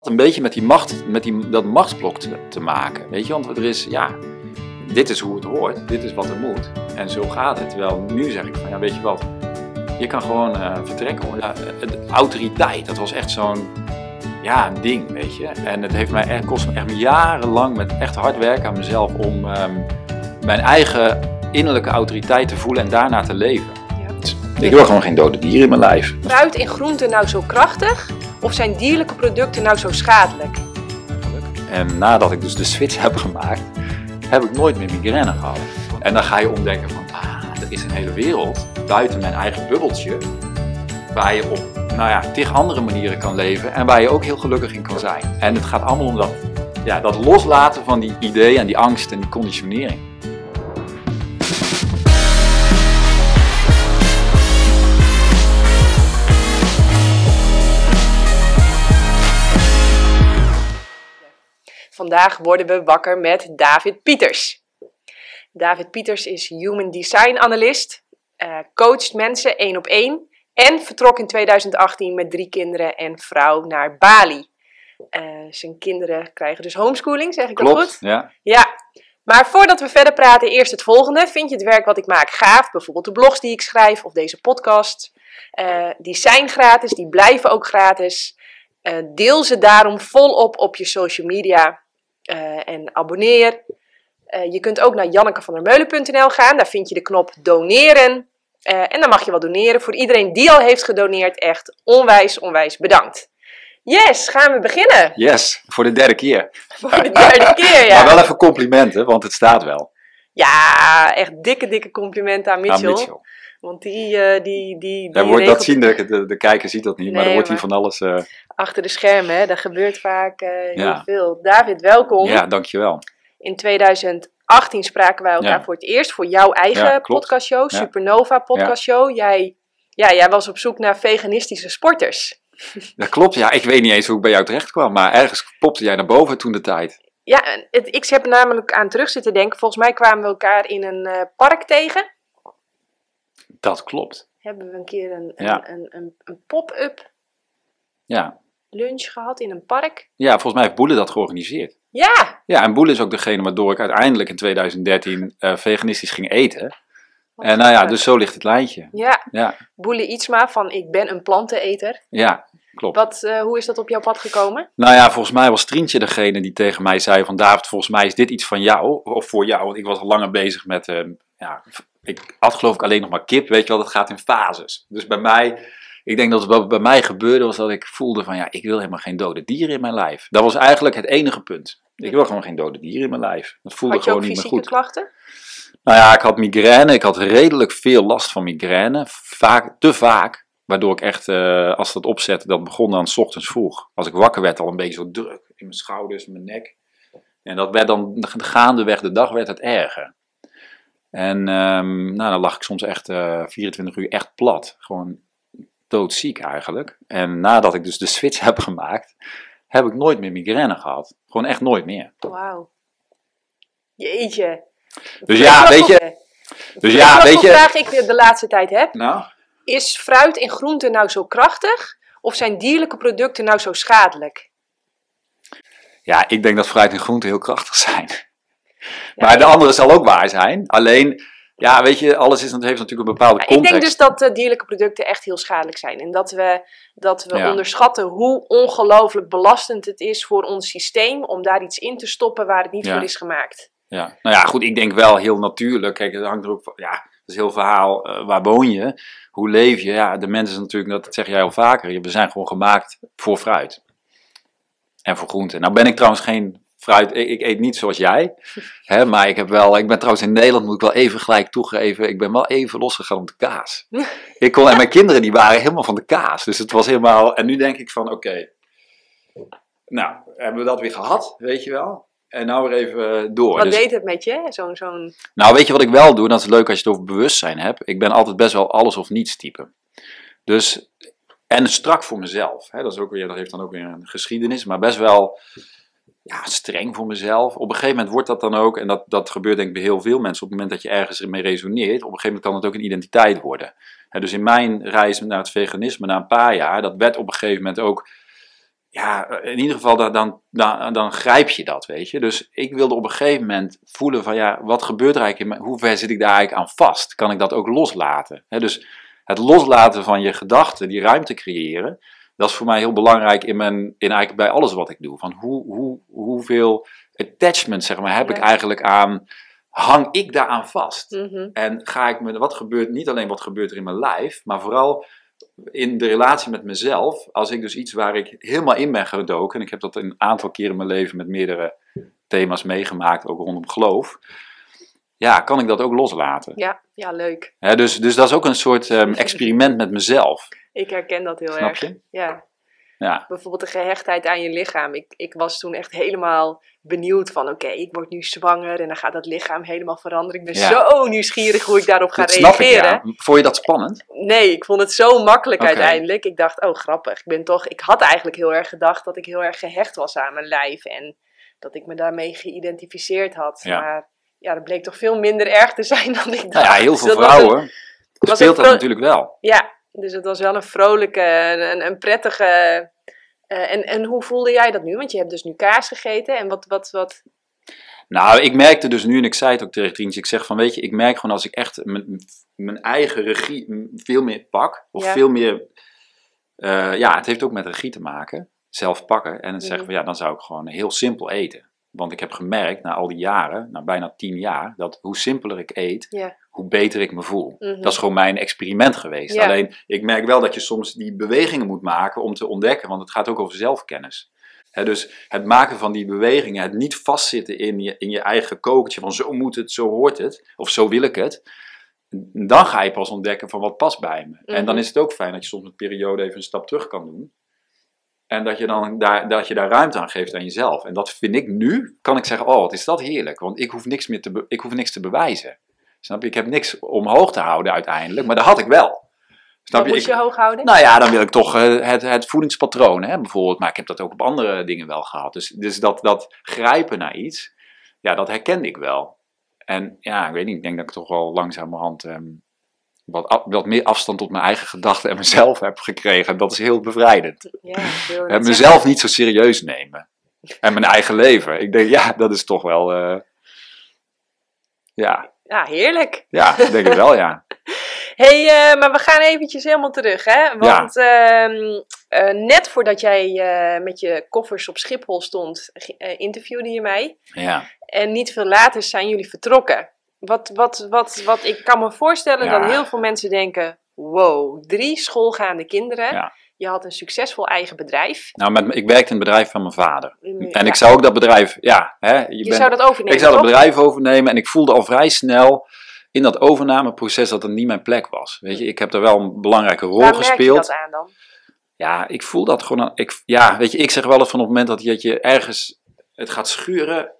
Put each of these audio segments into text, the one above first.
een beetje met, die macht, met die, dat machtsblok te, te maken. Weet je, want er is, ja, dit is hoe het hoort, dit is wat er moet. En zo gaat het. Terwijl nu zeg ik van, ja, weet je wat, je kan gewoon eh, vertrekken. Ja, de autoriteit, dat was echt zo'n, ja, een ding, weet je. En het heeft mij echt, kost me echt jarenlang met echt hard werken aan mezelf om ehm, mijn eigen innerlijke autoriteit te voelen en daarna te leven. Ik wil gewoon geen dode dieren in mijn lijf. Fruit en groenten nou zo krachtig of zijn dierlijke producten nou zo schadelijk? En nadat ik dus de switch heb gemaakt, heb ik nooit meer migraine gehad. En dan ga je omdenken van, ah, er is een hele wereld buiten mijn eigen bubbeltje, waar je op, nou ja, tig andere manieren kan leven en waar je ook heel gelukkig in kan zijn. En het gaat allemaal om dat, ja, dat loslaten van die ideeën en die angst en die conditionering. Vandaag worden we wakker met David Pieters. David Pieters is Human Design Analyst, uh, coacht mensen één op één en vertrok in 2018 met drie kinderen en vrouw naar Bali. Uh, zijn kinderen krijgen dus homeschooling, zeg ik Klopt, dat goed? ja. Ja. Maar voordat we verder praten, eerst het volgende. Vind je het werk wat ik maak gaaf? Bijvoorbeeld de blogs die ik schrijf of deze podcast. Uh, die zijn gratis, die blijven ook gratis. Uh, deel ze daarom volop op je social media uh, en abonneer. Uh, je kunt ook naar jannekevandermeulen.nl gaan, daar vind je de knop doneren. Uh, en dan mag je wel doneren. Voor iedereen die al heeft gedoneerd, echt onwijs, onwijs bedankt. Yes, gaan we beginnen? Yes, voor de derde keer. Voor de derde keer, ja. Maar wel even complimenten, want het staat wel. Ja, echt dikke, dikke complimenten aan Mitchell. Aan Mitchell. Want die, uh, die, die, die wordt, Dat zien, de, de, de, kijker ziet dat niet, nee, maar er wordt hier van alles... Uh... Achter de schermen, hè, daar gebeurt vaak uh, heel ja. veel. David, welkom. Ja, dankjewel. In 2018 spraken wij elkaar ja. voor het eerst voor jouw eigen ja, podcastshow, Supernova podcastshow. Jij, ja, jij was op zoek naar veganistische sporters. Dat klopt, ja. Ik weet niet eens hoe ik bij jou terecht kwam, maar ergens popte jij naar boven toen de tijd. Ja, het, ik heb namelijk aan terug zitten denken. Volgens mij kwamen we elkaar in een park tegen. Dat klopt. Hebben we een keer een, ja. een, een, een, een pop-up ja. lunch gehad in een park? Ja, volgens mij heeft Boele dat georganiseerd. Ja! Ja, en Boele is ook degene waardoor ik uiteindelijk in 2013 uh, veganistisch ging eten. Wat en nou ja, dus zo ligt het lijntje. Ja. ja. Boele Ietsma van ik ben een planteneter. Ja, klopt. Wat, uh, hoe is dat op jouw pad gekomen? Nou ja, volgens mij was Trientje degene die tegen mij zei van David, volgens mij is dit iets van jou, of voor jou. Want ik was al langer bezig met, uh, ja, ik had geloof ik alleen nog maar kip, weet je wel, dat gaat in fases. Dus bij mij, ik denk dat wat bij mij gebeurde was dat ik voelde van ja, ik wil helemaal geen dode dieren in mijn lijf. Dat was eigenlijk het enige punt. Ik wil gewoon geen dode dieren in mijn lijf. Dat voelde had je gewoon ook niet meer goed. klachten? Nou ja, ik had migraine. Ik had redelijk veel last van migraine. Vaak, te vaak. Waardoor ik echt, uh, als dat opzette, dat begon dan 's ochtends vroeg. Als ik wakker werd, al een beetje zo druk in mijn schouders, mijn nek. En dat werd dan gaandeweg de dag werd het erger. En um, nou, dan lag ik soms echt uh, 24 uur echt plat. Gewoon doodziek eigenlijk. En nadat ik dus de switch heb gemaakt, heb ik nooit meer migraine gehad. Gewoon echt nooit meer. Wauw. Jeetje. Dus ja, weet je. Dus ja, weet je. vraag ik de laatste tijd heb. Nou? Is fruit en groenten nou zo krachtig? Of zijn dierlijke producten nou zo schadelijk? Ja, ik denk dat fruit en groenten heel krachtig zijn. Maar de andere zal ook waar zijn. Alleen, ja, weet je, alles is, heeft natuurlijk een bepaalde context. Ik denk dus dat uh, dierlijke producten echt heel schadelijk zijn. En dat we, dat we ja. onderschatten hoe ongelooflijk belastend het is voor ons systeem om daar iets in te stoppen waar het niet voor is gemaakt. Ja, nou ja, goed, ik denk wel heel natuurlijk. Kijk, het hangt er ook van, ja, dat is heel verhaal. Uh, waar woon je? Hoe leef je? Ja, de mensen natuurlijk, dat zeg jij al vaker, we zijn gewoon gemaakt voor fruit. En voor groenten. Nou ben ik trouwens geen fruit, ik, ik, eet niet zoals jij, hè, maar ik heb wel, ik ben trouwens in Nederland, moet ik wel even gelijk toegeven, ik ben wel even losgegaan op de kaas. ik kon, en mijn kinderen die waren helemaal van de kaas, dus het was helemaal, en nu denk ik van, oké, okay, nou, hebben we dat weer gehad, weet je wel. En nou weer even door. Wat dus, deed het met je? Zo'n, zo'n... Nou, weet je wat ik wel doe? Dat is leuk als je het over bewustzijn hebt. Ik ben altijd best wel alles of niets type. Dus, en strak voor mezelf. Hè? Dat, is ook weer, dat heeft dan ook weer een geschiedenis, maar best wel ja, streng voor mezelf. Op een gegeven moment wordt dat dan ook, en dat, dat gebeurt denk ik bij heel veel mensen, op het moment dat je ergens mee resoneert, op een gegeven moment kan het ook een identiteit worden. Dus in mijn reis naar het veganisme, na een paar jaar, dat werd op een gegeven moment ook ja, in ieder geval dan, dan, dan, dan grijp je dat, weet je. Dus ik wilde op een gegeven moment voelen van ja, wat gebeurt er eigenlijk in hoe ver zit ik daar eigenlijk aan vast? Kan ik dat ook loslaten? Dus het loslaten van je gedachten, die ruimte creëren, dat is voor mij heel belangrijk in, mijn, in eigenlijk bij alles wat ik doe. Van hoe, hoe, hoeveel attachment zeg maar, heb Ja. ik eigenlijk aan, hang ik daaraan vast? Mhm. En ga ik me, wat gebeurt, niet alleen wat gebeurt er in mijn lijf, maar vooral in de relatie met mezelf. Als ik dus iets waar ik helemaal in ben gedoken, en ik heb dat een aantal keren in mijn leven met meerdere thema's meegemaakt, ook rondom geloof. Ja, kan ik dat ook loslaten? Ja, ja, leuk. Dus, dus dat is ook een soort ehm, experiment met mezelf. Ik herken dat heel Snap erg. je? Ja, Ja, bijvoorbeeld de gehechtheid aan je lichaam. Ik, ik was toen echt helemaal benieuwd van, oké, ik word nu zwanger en dan gaat dat lichaam helemaal veranderen. Ik ben Ja. zo nieuwsgierig hoe ik daarop ga dat snap ik. reageren. Ja. Vond je dat spannend? Nee, ik vond het zo makkelijk uiteindelijk. Ik dacht, oh grappig. Ik ben toch, ik had eigenlijk heel erg gedacht dat ik heel erg gehecht was aan mijn lijf en dat ik me daarmee geïdentificeerd had. Ja. Maar ja, dat bleek toch veel minder erg te zijn dan ik dacht. Nou ja, heel Dus veel dat was vrouwen een- speelt dat natuurlijk wel. ja, dus het was wel een vrolijke, een, een prettige. eh, en, en hoe voelde jij dat nu? Want je hebt dus nu kaas gegeten. En wat, wat, wat. Nou, ik merkte dus nu, en ik zei het ook tegen Trientje, ik zeg van, weet je, ik merk gewoon als ik echt mijn, mijn eigen regie veel meer pak, of Ja. veel meer, eh, ja, het heeft ook met regie te maken, zelf pakken, en dan zeggen Mhm. van, ja, dan zou ik gewoon heel simpel eten. Want ik heb gemerkt, na al die jaren, na bijna tien jaar, dat hoe simpeler ik eet, Ja. Hoe beter ik me voel. Mhm. Dat is gewoon mijn experiment geweest. Ja. Alleen, ik merk wel dat je soms die bewegingen moet maken om te ontdekken, want het gaat ook over zelfkennis. Dus het maken van die bewegingen, het niet vastzitten in je, in je eigen kokertje van zo moet het, zo hoort het, of zo wil ik het. Dan ga je pas ontdekken van wat past bij me. En dan Mhm. is het ook fijn dat je soms een periode even een stap terug kan doen. En dat je dan daar, dat je daar ruimte aan geeft aan jezelf. En dat vind ik nu, kan ik zeggen, oh wat is dat heerlijk. Want ik hoef niks, meer te, ik hoef niks te bewijzen. Snap je? Ik heb niks omhoog te houden uiteindelijk, maar dat had ik wel. Snap je? moest je hoog houden? nou ja, dan wil ik toch eh, het, het voedingspatroon, hè, bijvoorbeeld. Maar ik heb dat ook op andere dingen wel gehad. Dus, dus dat, dat grijpen naar iets, ja, dat herkende ik wel. En ja, ik weet niet, ik denk dat ik toch wel langzamerhand ehm, wat, wat meer afstand tot mijn eigen gedachten en mezelf heb gekregen. Dat is heel bevrijdend. ja, En mezelf zeggen. niet zo serieus nemen. En mijn eigen leven. Ik denk, ja, dat is toch wel... eh, ja, Ja, heerlijk. ja, denk ik wel, ja. hey, eh, maar we gaan eventjes helemaal terug, hè? Want ehm, eh, net voordat jij eh, met je koffers op Schiphol stond, interviewde je mij. Ja, En niet veel later zijn jullie vertrokken. Wat, wat, wat, wat ik kan me voorstellen Ja. dat heel veel mensen denken: wow, drie schoolgaande kinderen. Ja. Je had een succesvol eigen bedrijf. nou, met, ik werkte in het bedrijf van mijn vader. En Ja, ik zou ook dat bedrijf, ja, hè, je, je bent- zou dat overnemen. ik zou het toch? bedrijf overnemen en ik voelde al vrij snel in dat overnameproces dat het niet mijn plek was. Weet je, ik heb daar wel een belangrijke rol Waar merk je gespeeld. dat aan dan? Ja, ik voel dat gewoon. aan- Ik, ja, weet je, ik zeg wel eens van op het moment dat je, dat je ergens het gaat schuren,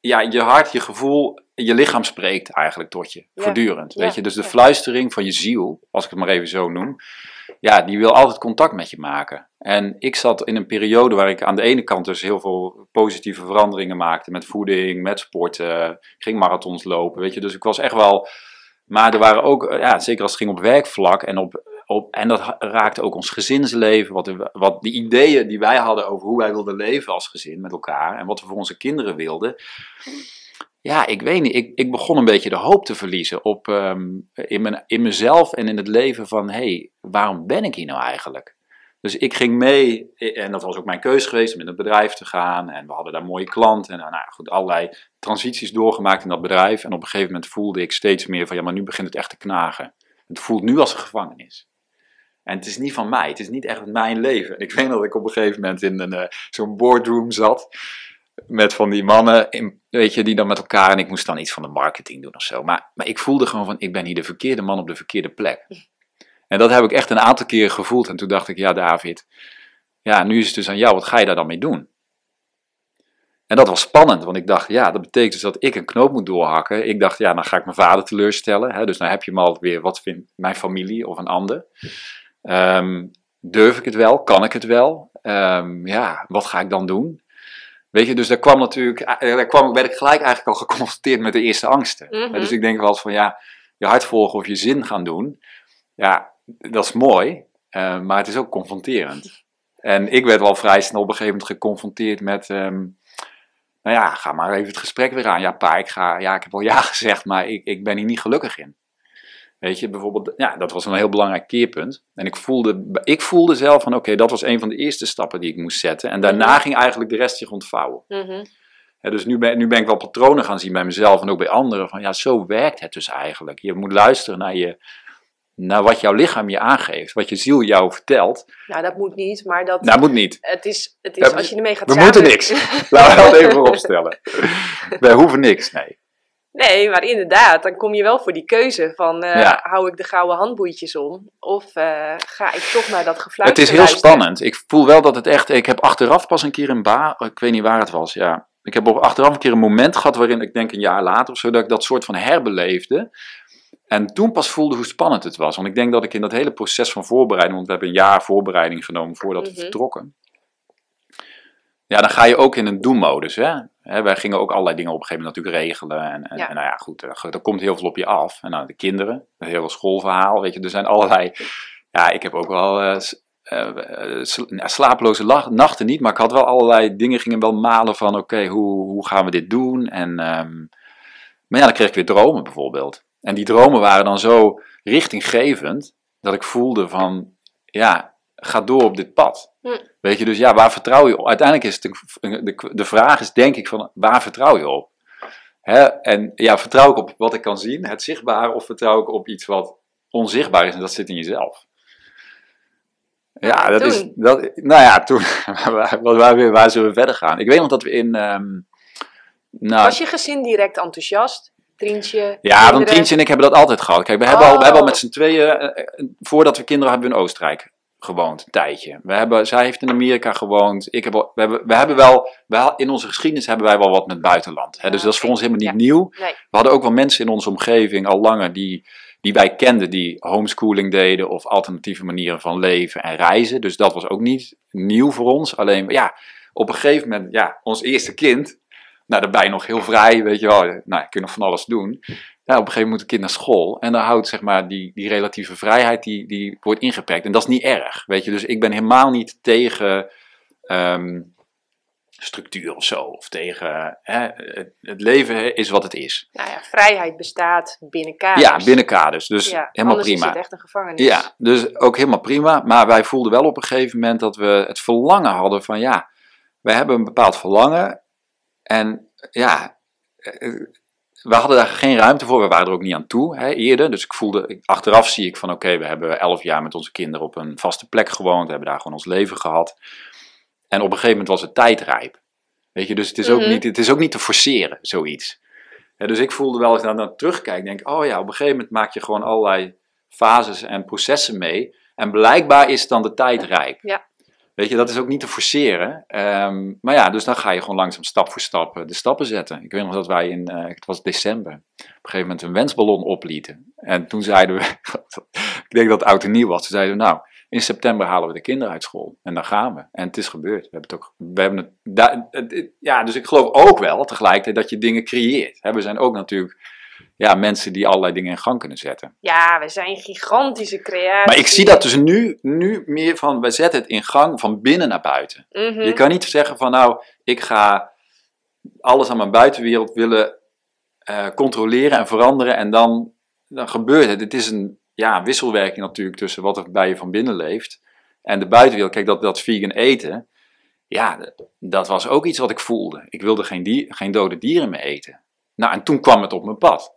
ja, je hart, je gevoel, je lichaam spreekt eigenlijk tot je, Ja, voortdurend. ja, Weet je, dus de fluistering van je ziel, als ik het maar even zo noem, ja, die wil altijd contact met je maken. En ik zat in een periode waar ik aan de ene kant dus heel veel positieve veranderingen maakte met voeding, met sporten, ging marathons lopen, weet je, dus ik was echt wel. Maar er waren ook, ja, zeker als het ging op werkvlak en op op, en dat raakte ook ons gezinsleven, wat, de- wat die ideeën die wij hadden over hoe wij wilden leven als gezin met elkaar en wat we voor onze kinderen wilden. Ja, ik weet niet, ik, ik begon een beetje de hoop te verliezen op, ehm, in, mijn, in mezelf en in het leven van, hé, hey, waarom ben ik hier nou eigenlijk? Dus ik ging mee, en dat was ook mijn keus geweest om in het bedrijf te gaan. En we hadden daar mooie klanten. En nou ja, goed, allerlei transities doorgemaakt in dat bedrijf. En op een gegeven moment voelde ik steeds meer van, ja, maar nu begint het echt te knagen. Het voelt nu als een gevangenis. En het is niet van mij, het is niet echt mijn leven. Ik weet dat ik op een gegeven moment in een, eh, zo'n boardroom zat. Met van die mannen, in, weet je, die dan met elkaar. En ik moest dan iets van de marketing doen of zo. Maar, maar ik voelde gewoon van, ik ben hier de verkeerde man op de verkeerde plek. En dat heb ik echt een aantal keren gevoeld. En toen dacht ik, ja David, ja, nu is het dus aan jou, wat ga je daar dan mee doen? En dat was spannend, want ik dacht, ja, dat betekent dus dat ik een knoop moet doorhakken. Ik dacht, ja, dan ga ik mijn vader teleurstellen. Hè? Dus dan heb je me alweer, wat vindt mijn familie of een ander? Ehm, durf ik het wel? Kan ik het wel? Ehm, ja, wat ga ik dan doen? Weet je, dus daar kwam natuurlijk, eh, daar kwam, werd ik gelijk eigenlijk al geconfronteerd met de eerste angsten. Mhm. Dus ik denk wel eens van, ja, je hart volgen of je zin gaan doen. Ja, dat is mooi, eh, maar het is ook confronterend. En ik werd wel vrij snel op een gegeven moment geconfronteerd met... ehm, nou ja, ga maar even het gesprek weer aan. Ja, pa, ik, ga, ja, ik heb al ja gezegd, maar ik, ik ben hier niet gelukkig in. Weet je, bijvoorbeeld, ja, dat was een heel belangrijk keerpunt. En ik voelde, ik voelde zelf van, oké, dat was een van de eerste stappen die ik moest zetten. En daarna Mhm. ging eigenlijk de rest zich ontvouwen. Mhm. Dus nu ben, nu ben ik wel patronen gaan zien bij mezelf en ook bij anderen. Van ja, zo werkt het dus eigenlijk. Je moet luisteren naar, je, naar wat jouw lichaam je aangeeft. Wat je ziel jou vertelt. Nou, dat moet niet, maar dat, Nou, moet niet. het is, het is Ja, als je ermee gaat we samen... moeten niks. Laten we dat even vooropstellen. Wij hoeven niks, nee. Nee, maar inderdaad, dan kom je wel voor die keuze van, eh, Ja. hou ik de gouden handboeitjes om? Of eh, ga ik toch naar dat gefluister Het is heel luisteren? spannend. Ik voel wel dat het echt. Ik heb achteraf pas een keer een ba. Ik weet niet waar het was. Ja. Ik heb achteraf een keer een moment gehad waarin ik denk een jaar later of zo dat ik dat soort van herbeleefde. En toen pas voelde hoe spannend het was. Want ik denk dat ik in dat hele proces van voorbereiding, want we hebben een jaar voorbereiding genomen voordat we Mhm. vertrokken. Ja, dan ga je ook in een do-modus. Hè? Wij gingen ook allerlei dingen op een gegeven moment natuurlijk regelen. En, en, Ja. en nou ja, goed, er, er komt heel veel op je af. En nou, de kinderen, het hele schoolverhaal. Weet je, er zijn allerlei. Ja, ik heb ook wel eh, eh, eh, nou, slapeloze nachten niet, maar ik had wel allerlei dingen, gingen wel malen van: oké, hoe, hoe gaan we dit doen? En, ehm, maar ja, dan kreeg ik weer dromen bijvoorbeeld. En die dromen waren dan zo richtinggevend dat ik voelde van: ja, ga door op dit pad. Hm. Weet je, dus ja, waar vertrouw je op? Uiteindelijk is het een- de, de vraag is denk ik van waar vertrouw je op? Hè? En ja, vertrouw ik op wat ik kan zien, het zichtbare, of vertrouw ik op iets wat onzichtbaar is en dat zit in jezelf? Ja, dat toen? is. Dat, nou ja, toen. waar, waar, waar, waar zullen we verder gaan? Ik weet nog dat we in. ehm, nou, Was je gezin direct enthousiast? Trientje? ja, dan kinderen? Trientje en ik hebben dat altijd gehad. Kijk, we hebben, al, we Oh. hebben al met z'n tweeën, eh, eh, voordat we kinderen hebben we in Oostenrijk gewoond, een tijdje. We hebben, zij heeft in Amerika gewoond. Ik heb, we, hebben, we hebben wel, wel, in onze geschiedenis hebben wij wel wat met buitenland. Hè, dus dat is voor ons helemaal niet nieuw. Nee. We hadden ook wel mensen in onze omgeving al langer die, die wij kenden, die homeschooling deden of alternatieve manieren van leven en reizen. Dus dat was ook niet nieuw voor ons. Alleen, ja, op een gegeven moment, ja, ons eerste kind, nou, dan ben je nog heel vrij, weet je wel. Nou, je kunt nog van alles doen. Nou, op een gegeven moment moet een kind naar school. En dan houdt, zeg maar, die, die relatieve vrijheid, die, die wordt ingeperkt. En dat is niet erg, weet je. Dus ik ben helemaal niet tegen ehm, structuur of zo. Of tegen, hè, het, het leven is wat het is. Nou ja, vrijheid bestaat binnen kaders. Ja, binnen kaders. Dus Ja, helemaal prima. is het echt een gevangenis. Ja, dus ook helemaal prima. Maar wij voelden wel op een gegeven moment dat we het verlangen hadden van ja, we hebben een bepaald verlangen. En ja, eh, we hadden daar geen ruimte voor. We waren er ook niet aan toe hè, eerder. Dus ik voelde, achteraf zie ik van oké, we hebben elf jaar met onze kinderen op een vaste plek gewoond. We hebben daar gewoon ons leven gehad. En op een gegeven moment was het tijdrijp. Weet je, dus het is, ook, Mhm. niet, het is ook niet te forceren, zoiets. Dus ik voelde wel, als ik daar naar terugkijk, denk oh ja, op een gegeven moment maak je gewoon allerlei fases en processen mee. En blijkbaar is dan de tijd rijp. Ja. Weet je, dat is ook niet te forceren. Ehm, maar ja, dus dan ga je gewoon langzaam stap voor stap eh, de stappen zetten. Ik weet nog dat wij in, eh, het was december, op een gegeven moment een wensballon oplieten. En toen zeiden we, ik denk dat het oud en nieuw was, toen zeiden we, nou, in september halen we de kinderen uit school. En dan gaan we. En het is gebeurd. We hebben het ook, we hebben het, ja, dus ik geloof ook wel tegelijkertijd dat je dingen creëert. We zijn ook natuurlijk, ja, mensen die allerlei dingen in gang kunnen zetten. Ja, we zijn gigantische creaties. Maar ik zie dat dus nu, nu meer van, we zetten het in gang van binnen naar buiten. Mhm. Je kan niet zeggen van nou, ik ga alles aan mijn buitenwereld willen eh, controleren en veranderen en dan, dan gebeurt het. Het is een ja, wisselwerking natuurlijk tussen wat er bij je van binnen leeft en de buitenwereld. Kijk, dat, dat vegan eten, ja, dat was ook iets wat ik voelde. Ik wilde geen, dier, geen dode dieren meer eten. Nou, en toen kwam het op mijn pad.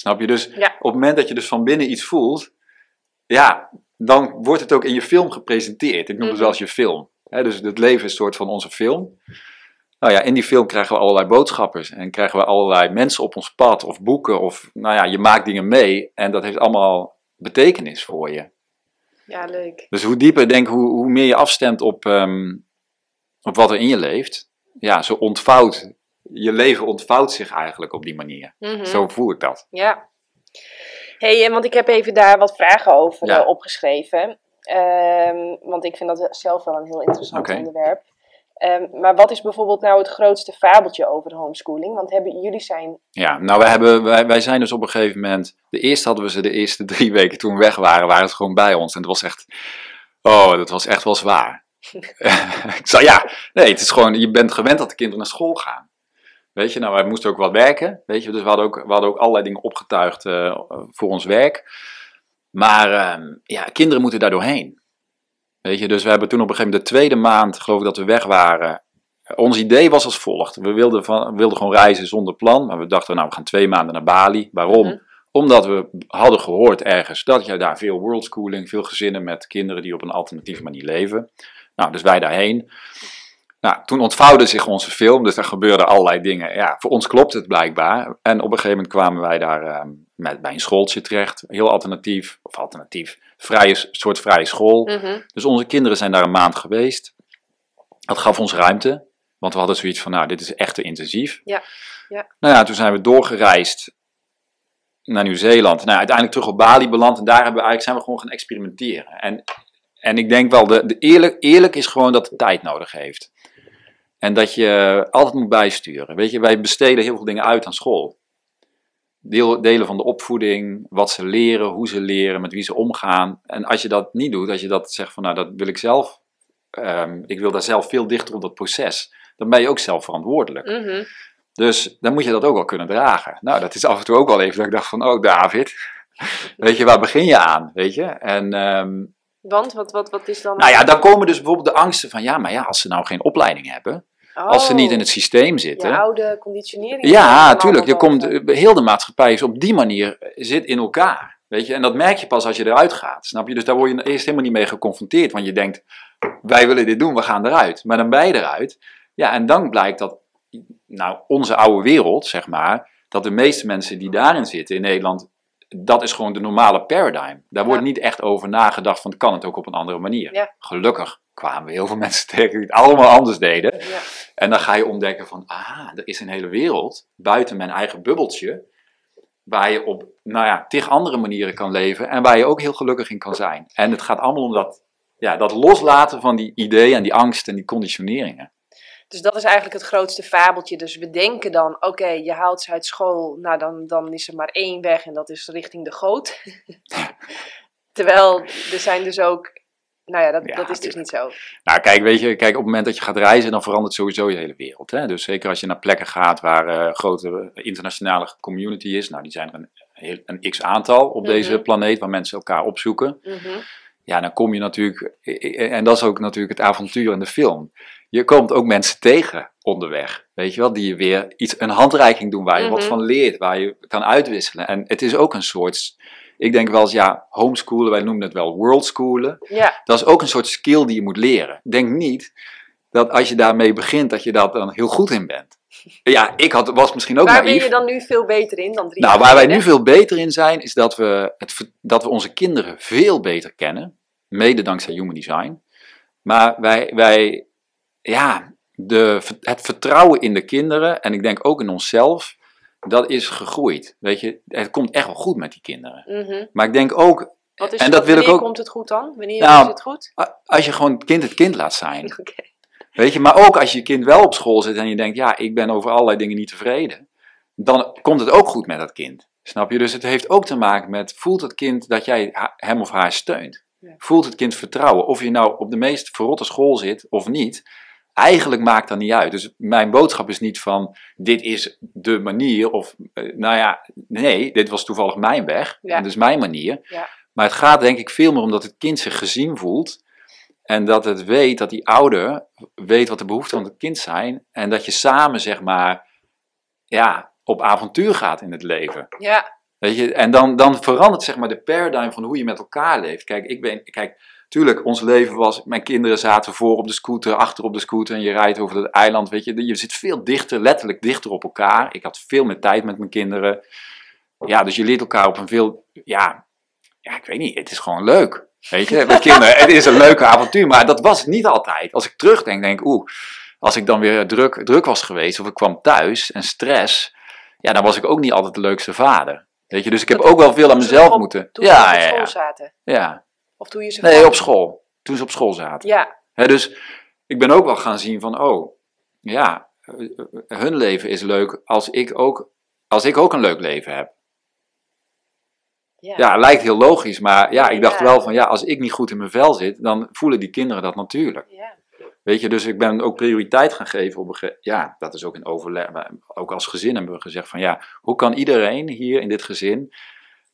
Snap je? Dus Ja. op het moment dat je dus van binnen iets voelt, ja, dan wordt het ook in je film gepresenteerd. Ik noem het Mhm. wel als je film. Dus het leven is een soort van onze film. Nou ja, in die film krijgen we allerlei boodschappers en krijgen we allerlei mensen op ons pad of boeken of, nou ja, je maakt dingen mee en dat heeft allemaal betekenis voor je. Ja, leuk. Dus hoe dieper, denk hoe, hoe meer je afstemt op, ehm, op wat er in je leeft, ja, zo ontvouwt, je leven ontvouwt zich eigenlijk op die manier. Mhm. Zo voel ik dat. Ja. hey, eh, want ik heb even daar wat vragen over Ja. eh, opgeschreven. Ehm, want ik vind dat zelf wel een heel interessant onderwerp. Ehm, maar wat is bijvoorbeeld nou het grootste fabeltje over homeschooling? Want hebben, jullie zijn... Ja, nou wij, hebben, wij, wij zijn dus op een gegeven moment, de eerste hadden we ze de eerste drie weken toen we weg waren, waren ze gewoon bij ons. En het was echt, oh, dat was echt wel zwaar. ik zei ja, nee, het is gewoon, je bent gewend dat de kinderen naar school gaan. Weet je, nou, wij moesten ook wat werken, weet je, dus we hadden ook, we hadden ook allerlei dingen opgetuigd uh, voor ons werk. Maar uh, ja, kinderen moeten daar doorheen. Weet je, dus we hebben toen op een gegeven moment de tweede maand, geloof ik, dat we weg waren. Ons idee was als volgt. We wilden, van, wilden gewoon reizen zonder plan, maar we dachten, nou, we gaan twee maanden naar Bali. Waarom? Mm -hmm. Omdat we hadden gehoord ergens dat je daar veel worldschooling, veel gezinnen met kinderen die op een alternatieve manier leven. Nou, dus wij daarheen. Nou, toen ontvouwde zich onze film, dus er gebeurden allerlei dingen. Ja, voor ons klopt het blijkbaar. En op een gegeven moment kwamen wij daar uh, met, bij een schooltje terecht. Heel alternatief, of alternatief, vrije, soort vrije school. Mm -hmm. Dus onze kinderen zijn daar een maand geweest. Dat gaf ons ruimte, want we hadden zoiets van, nou, dit is echt te intensief. Ja. ja. Nou ja, toen zijn we doorgereisd naar Nieuw-Zeeland. Nou, uiteindelijk terug op Bali beland en daar hebben we eigenlijk, zijn we gewoon gaan experimenteren. En, en ik denk wel, de, de eerlijk, eerlijk is gewoon dat het tijd nodig heeft. En dat je altijd moet bijsturen. Weet je, wij besteden heel veel dingen uit aan school. Deel, delen van de opvoeding, wat ze leren, hoe ze leren, met wie ze omgaan. En als je dat niet doet, als je dat zegt van nou dat wil ik zelf, um, ik wil daar zelf veel dichter op dat proces, dan ben je ook zelf verantwoordelijk. Mm -hmm. Dus dan moet je dat ook wel kunnen dragen. Nou, dat is af en toe ook wel even dat ik dacht van oh David, weet je, waar begin je aan? Weet je? En um, want, wat, wat, wat is dan... Nou ja, dan komen dus bijvoorbeeld de angsten van, ja, maar ja, als ze nou geen opleiding hebben, oh, als ze niet in het systeem zitten... Je oude conditionering. Ja, tuurlijk. Je komt, heel de maatschappij is op die manier, zit in elkaar. Weet je, en dat merk je pas als je eruit gaat, snap je? Dus daar word je eerst helemaal niet mee geconfronteerd, want je denkt, wij willen dit doen, we gaan eruit. Maar dan ben je eruit. Ja, en dan blijkt dat, nou, onze oude wereld, zeg maar, dat de meeste mensen die daarin zitten in Nederland dat is gewoon de normale paradigm. Daar wordt Ja. niet echt over nagedacht van kan het ook op een andere manier. Ja. Gelukkig kwamen we heel veel mensen tegen die het allemaal anders deden. Ja. En dan ga je ontdekken van, ah, er is een hele wereld buiten mijn eigen bubbeltje, waar je op, nou ja, tig andere manieren kan leven en waar je ook heel gelukkig in kan zijn. En het gaat allemaal om dat, ja, dat loslaten van die ideeën en die angst en die conditioneringen. Dus dat is eigenlijk het grootste fabeltje. Dus we denken dan, oké, je haalt ze uit school, nou dan, dan is er maar één weg en dat is richting de goot. Terwijl er zijn dus ook, nou ja, dat, Ja, dat is dus niet zo. Nou, kijk, weet je, kijk, op het moment dat je gaat reizen, dan verandert sowieso je hele wereld. Hè? Dus zeker als je naar plekken gaat waar eh, grote internationale community is, nou, die zijn er een, een x aantal op Mhm. deze planeet waar mensen elkaar opzoeken. Mhm. Ja, dan kom je natuurlijk, en dat is ook natuurlijk het avontuur in de film. Je komt ook mensen tegen onderweg, weet je wel, die je weer iets, een handreiking doen waar je wat Mhm. van leert, waar je kan uitwisselen. En het is ook een soort, ik denk wel eens, ja, homeschoolen, wij noemen het wel worldschoolen. Ja, Dat is ook een soort skill die je moet leren. Denk niet dat als je daarmee begint, dat je daar dan heel goed in bent. Ja, ik had, was misschien ook waar ben je dan nu veel beter in dan drie Nou, jaar waar wij nu veel beter in zijn, is dat we, het, dat we onze kinderen veel beter kennen. Mede dankzij Human Design. Maar wij, wij ja, de, het vertrouwen in de kinderen, en ik denk ook in onszelf, dat is gegroeid. Weet je, het komt echt wel goed met die kinderen. Mhm. Maar ik denk ook, Wat is En dat wil ik wanneer ook- komt het goed dan? Wanneer Nou, is het goed? als je gewoon het kind het kind laat zijn. Weet je, maar ook als je kind wel op school zit en je denkt, ja, ik ben over allerlei dingen niet tevreden, dan komt het ook goed met dat kind. Snap je? Dus het heeft ook te maken met, voelt het kind dat jij hem of haar steunt? Ja. Voelt het kind vertrouwen? Of je nou op de meest verrotte school zit of niet, eigenlijk maakt dat niet uit. Dus mijn boodschap is niet van, dit is de manier, of eh, nou ja, nee, dit was toevallig mijn weg, Ja. en dus mijn manier. Ja. Maar het gaat denk ik veel meer om dat het kind zich gezien voelt en dat het weet, dat die ouder weet wat de behoeften van het kind zijn. En dat je samen, zeg maar, ja, op avontuur gaat in het leven. Ja, Weet je, en dan, dan verandert zeg maar de paradigm van hoe je met elkaar leeft. Kijk, ik ben, kijk, tuurlijk, ons leven was, mijn kinderen zaten voor op de scooter, achter op de scooter en je rijdt over het eiland, weet je. Je zit veel dichter, letterlijk dichter op elkaar. Ik had veel meer tijd met mijn kinderen. Ja, dus je leert elkaar op een veel, ja, ja, ik weet niet, het is gewoon leuk. Weet je, met kinderen, het is een leuke avontuur, maar dat was niet altijd. Als ik terugdenk, denk ik, oeh, als ik dan weer druk, druk was geweest of ik kwam thuis en stress, ja, dan was ik ook niet altijd de leukste vader. Weet je, dus ik heb ook wel veel aan mezelf op- moeten. toen ze Ja, op ja, school ja, zaten. ja. Of toen je ze Nee, op school. Toen ze op school zaten. Ja, Hè, dus ik ben ook wel gaan zien van, oh, ja, hun leven is leuk als ik ook, als ik ook een leuk leven heb. Ja. Ja, lijkt heel logisch, maar ja, ik dacht Ja. wel van ja, als ik niet goed in mijn vel zit, dan voelen die kinderen dat natuurlijk. Ja. Weet je, dus ik ben ook prioriteit gaan geven op een ge- Ja, dat is ook in overleg. Ook als gezin hebben we gezegd van ja, hoe kan iedereen hier in dit gezin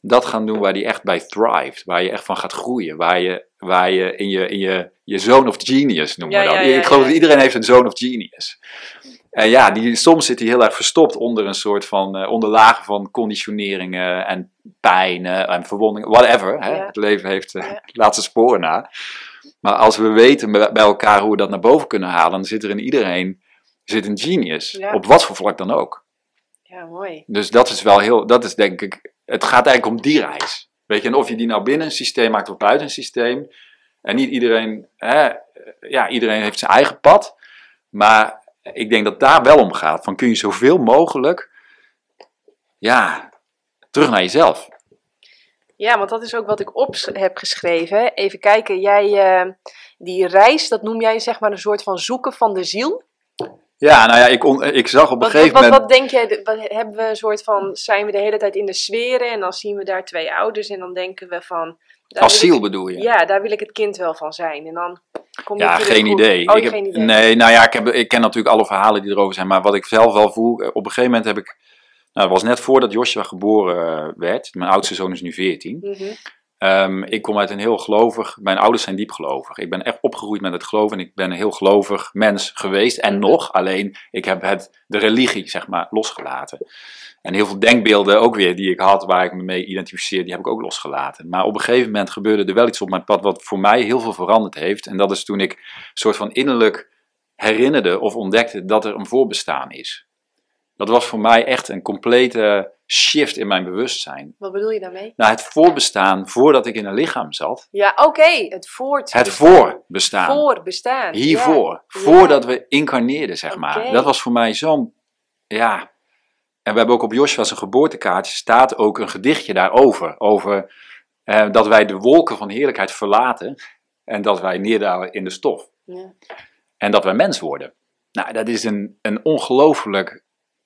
dat gaan doen waar die echt bij thrived, waar je echt van gaat groeien, waar je, waar je in je, in je, je zone of genius noemen Ja, we dat. ja, ja, ik geloof dat iedereen heeft een zone of genius. En ja, die, soms zit hij heel erg verstopt onder een soort van, eh, onder lagen van conditioneringen en pijnen en verwondingen, whatever. Hè? Het leven heeft eh Ja. laatste sporen na. Maar als we weten bij elkaar hoe we dat naar boven kunnen halen, dan zit er in iedereen zit een genius. Ja. Op wat voor vlak dan ook. ja, mooi. Dus dat is wel heel, dat is denk ik, het gaat eigenlijk om die reis. Weet je, en of je die nou binnen een systeem maakt of buiten een systeem. En niet iedereen, hè, ja, iedereen heeft zijn eigen pad. Maar ik denk dat daar wel om gaat. Van kun je zoveel mogelijk, ja, terug naar jezelf. Ja, want dat is ook wat ik op heb geschreven. Even kijken, jij, eh, die reis, dat noem jij zeg maar een soort van zoeken van de ziel. Ja, nou ja, ik, on- ik zag op een Wat, gegeven wat, wat, moment... wat denk jij, wat, hebben we een soort van, zijn we de hele tijd in de sferen en dan zien we daar twee ouders en dan denken we van... Als ik- ziel bedoel je? Ja, daar wil ik het kind wel van zijn. En dan kom je Ja, geen idee. Oh, ik heb, geen idee. Nee, nou ja, ik, heb, ik ken natuurlijk alle verhalen die erover zijn. Maar wat ik zelf wel voel, op een gegeven moment heb ik... Nou, dat was net voordat Joshua geboren eh, werd. Mijn oudste zoon is nu 14. Mhm. Ehm, ik kom uit een heel gelovig... Mijn ouders zijn diep gelovig. Ik ben echt opgegroeid met het geloof. En ik ben een heel gelovig mens geweest. En nog, alleen ik heb het, de religie, zeg maar, losgelaten. En heel veel denkbeelden ook weer die ik had, waar ik me mee identificeer, die heb ik ook losgelaten. Maar op een gegeven moment gebeurde er wel iets op mijn pad wat voor mij heel veel veranderd heeft. En dat is toen ik een soort van innerlijk herinnerde of ontdekte dat er een voorbestaan is. Dat was voor mij echt een complete shift in mijn bewustzijn. Wat bedoel je daarmee? Nou, het voorbestaan voordat ik in een lichaam zat. Ja, oké, het voort. Het voorbestaan. Voor bestaan. Hiervoor. Ja. Voordat we incarneerden, zeg maar. Dat was voor mij zo'n. Ja. En we hebben ook op Joshua's geboortekaartje staat ook een gedichtje daarover. Over eh, dat wij de wolken van heerlijkheid verlaten. En dat wij neerdalen in de stof. Ja. En dat wij mens worden. Nou, dat is een, een ongelooflijk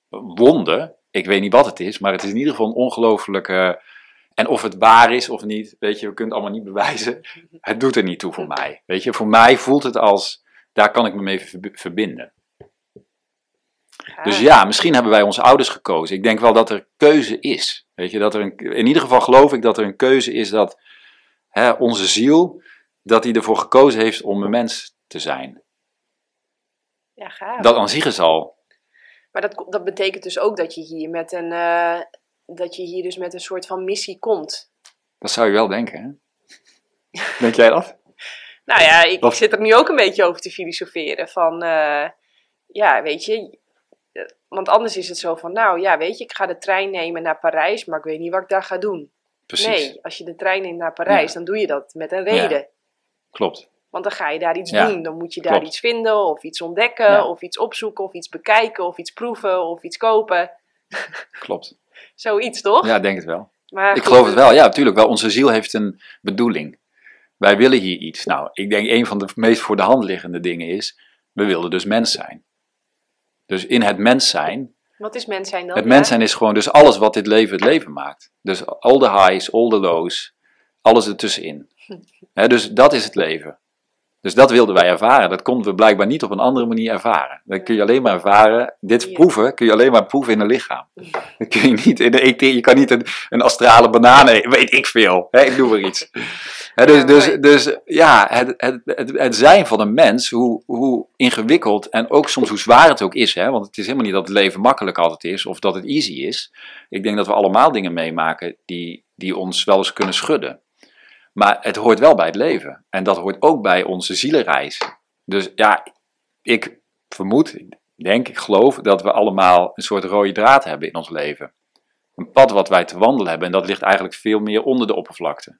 wonder. Ik weet niet wat het is, maar het is in ieder geval een ongelooflijke. En of het waar is of niet, weet je, we kunnen het allemaal niet bewijzen. Het doet er niet toe voor mij. Weet je, voor mij voelt het als, daar kan ik me mee verb- verbinden. Dus ja, misschien hebben wij onze ouders gekozen. Ik denk wel dat er keuze is. Weet je, dat er een, in ieder geval geloof ik dat er een keuze is dat hè, onze ziel, dat hij ervoor gekozen heeft om een mens te zijn. Ja, gaaf. Dat aan zich is al. Maar dat, dat betekent dus ook dat je hier met een, eh, dat je hier dus met een soort van missie komt. Dat zou je wel denken, hè? Denk jij dat? Nou ja, ik, ik zit er nu ook een beetje over te filosoferen. Van, eh, ja, weet je. eh, Want anders is het zo van, nou ja, weet je, ik ga de trein nemen naar Parijs, maar ik weet niet wat ik daar ga doen. Precies. Nee, als je de trein neemt naar Parijs, Ja. dan doe je dat met een reden. Klopt. Want dan ga je daar iets Ja, doen. Dan moet je daar klopt. iets vinden, of iets ontdekken, Ja. of iets opzoeken, of iets bekijken, of iets proeven, of iets kopen. Klopt. Zoiets, toch? Ja, ik denk het wel. Maar Ik goed, geloof het wel. Ja, natuurlijk wel. Onze ziel heeft een bedoeling. Wij willen hier iets. Nou, ik denk een van de meest voor de hand liggende dingen is, we wilden dus mens zijn. Dus in het mens zijn, Wat is mens zijn dan? het mens zijn is gewoon dus alles wat dit leven het leven maakt. Dus al de highs, all the lows, alles ertussenin. Hè, dus dat is het leven. Dus dat wilden wij ervaren. Dat konden we blijkbaar niet op een andere manier ervaren. Dat kun je alleen maar ervaren. Dit Ja. proeven kun je alleen maar proeven in een lichaam. Dat kun je niet in de ET. Je kan niet een, een astrale banaan eten. Weet ik veel. Hè, ik doe maar iets. Dus, Ja, dus, dus ja, het, het, het, het zijn van een mens, hoe, hoe ingewikkeld en ook soms hoe zwaar het ook is. Hè, want het is helemaal niet dat het leven makkelijk altijd is of dat het easy is. Ik denk dat we allemaal dingen meemaken die, die ons wel eens kunnen schudden. Maar het hoort wel bij het leven. En dat hoort ook bij onze zielenreis. Dus ja, ik vermoed, ik denk, ik geloof dat we allemaal een soort rode draad hebben in ons leven. Een pad wat wij te wandelen hebben. En dat ligt eigenlijk veel meer onder de oppervlakte.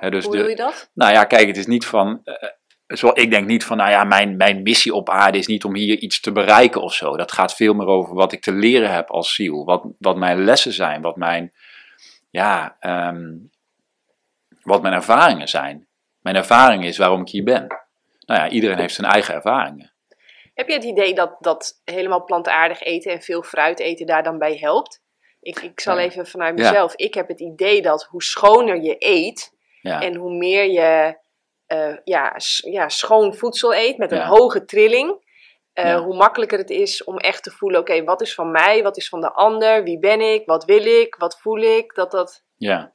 Dus Hoe de, doe je dat? nou ja, kijk, het is niet van. eh, zo, ik denk niet van, nou ja, mijn, mijn missie op aarde is niet om hier iets te bereiken of zo. Dat gaat veel meer over wat ik te leren heb als ziel. Wat, wat mijn lessen zijn, wat mijn, ja, ehm, wat mijn ervaringen zijn. Mijn ervaring is waarom ik hier ben. Nou ja, iedereen heeft zijn eigen ervaringen. Heb je het idee dat, dat helemaal plantaardig eten en veel fruit eten daar dan bij helpt? Ik, ik zal even vanuit Ja. mezelf. Ik heb het idee dat hoe schoner je eet Ja, en hoe meer je eh, ja, ja, schoon voedsel eet met een Ja. hoge trilling, eh, hoe makkelijker het is om echt te voelen: oké, wat is van mij, wat is van de ander, wie ben ik, wat wil ik, wat voel ik. Dat dat. ja.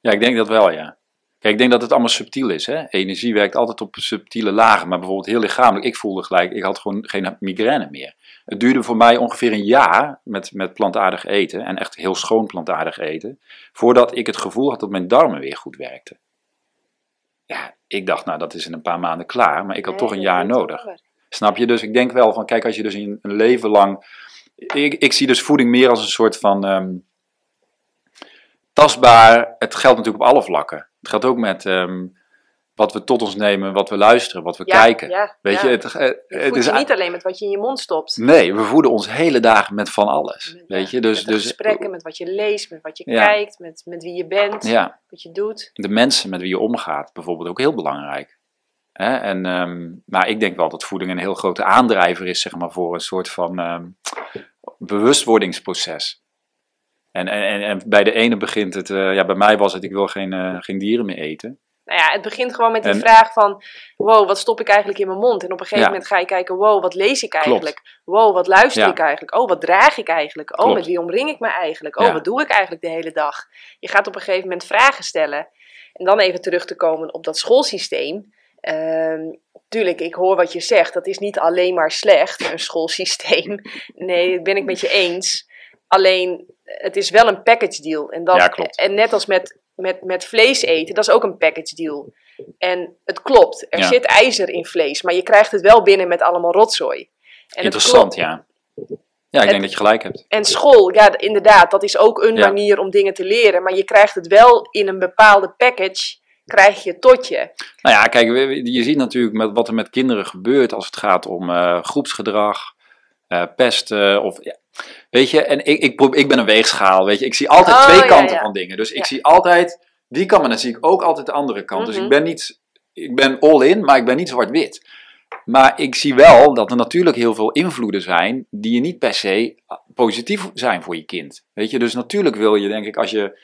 ja, ik denk dat wel, ja. Kijk, ik denk dat het allemaal subtiel is. Hè? Energie werkt altijd op subtiele lagen, maar bijvoorbeeld heel lichamelijk. Ik voelde gelijk, ik had gewoon geen migraine meer. Het duurde voor mij ongeveer een jaar met, met plantaardig eten, en echt heel schoon plantaardig eten, voordat ik het gevoel had dat mijn darmen weer goed werkten. Ja, ik dacht, nou, dat is in een paar maanden klaar, maar ik had toch een jaar nodig. Snap je? Dus ik denk wel van, kijk, als je dus in een leven lang. Ik, ik zie dus voeding meer als een soort van. ehm, tastbaar. Het geldt natuurlijk op alle vlakken. Het geldt ook met ehm, wat we tot ons nemen, wat we luisteren, wat we Ja, kijken. ja, Weet ja. je, het, eh, het is. je niet alleen met wat je in je mond stopt. Nee, we voeden ons hele dagen met van alles. Weet je, dus. met dus gesprekken, met wat je leest, met wat je kijkt, met, met wie je bent, wat je doet. de mensen met wie je omgaat, bijvoorbeeld ook heel belangrijk. Hè? En, ehm, maar ik denk wel dat voeding een heel grote aandrijver is, zeg maar, voor een soort van ehm, bewustwordingsproces. En, en, en, bij de ene begint het, eh, ja, bij mij was het, ik wil geen, eh, geen dieren meer eten. Nou ja, het begint gewoon met die En- vraag van, wow, wat stop ik eigenlijk in mijn mond? En op een gegeven Ja. moment ga je kijken, wow, wat lees ik Klopt. eigenlijk? Wow, wat luister Ja. ik eigenlijk? Oh, wat draag ik eigenlijk? Oh, met wie omring ik me eigenlijk? Oh, Ja. wat doe ik eigenlijk de hele dag? Je gaat op een gegeven moment vragen stellen. En dan even terug te komen op dat schoolsysteem. Ehm tuurlijk, ik hoor wat je zegt. Dat is niet alleen maar slecht, een schoolsysteem. Nee, dat ben ik met je eens. Alleen, het is wel een package deal. En, Ja, klopt. en net als met, met, met vlees eten, dat is ook een package deal. En het klopt, er Ja. zit ijzer in vlees, maar je krijgt het wel binnen met allemaal rotzooi. En Interessant, ja. Ja, ik denk dat je gelijk hebt. En school, ja, inderdaad, dat is ook een Ja. manier om dingen te leren. Maar je krijgt het wel in een bepaalde package, krijg je tot je. Nou ja, kijk, je ziet natuurlijk met wat er met kinderen gebeurt als het gaat om eh, groepsgedrag, eh, pesten of... Weet je, en ik, ik, ben een weegschaal, weet je. Ik zie altijd Oh, twee kanten ja. van dingen. Dus ik zie altijd die kant, maar dan zie ik ook altijd de andere kant. Dus Mhm. ik ben niet... Ik ben all in, maar ik ben niet zwart-wit. Maar ik zie wel dat er natuurlijk heel veel invloeden zijn die je niet per se positief zijn voor je kind. Weet je, dus natuurlijk wil je, denk ik, als je...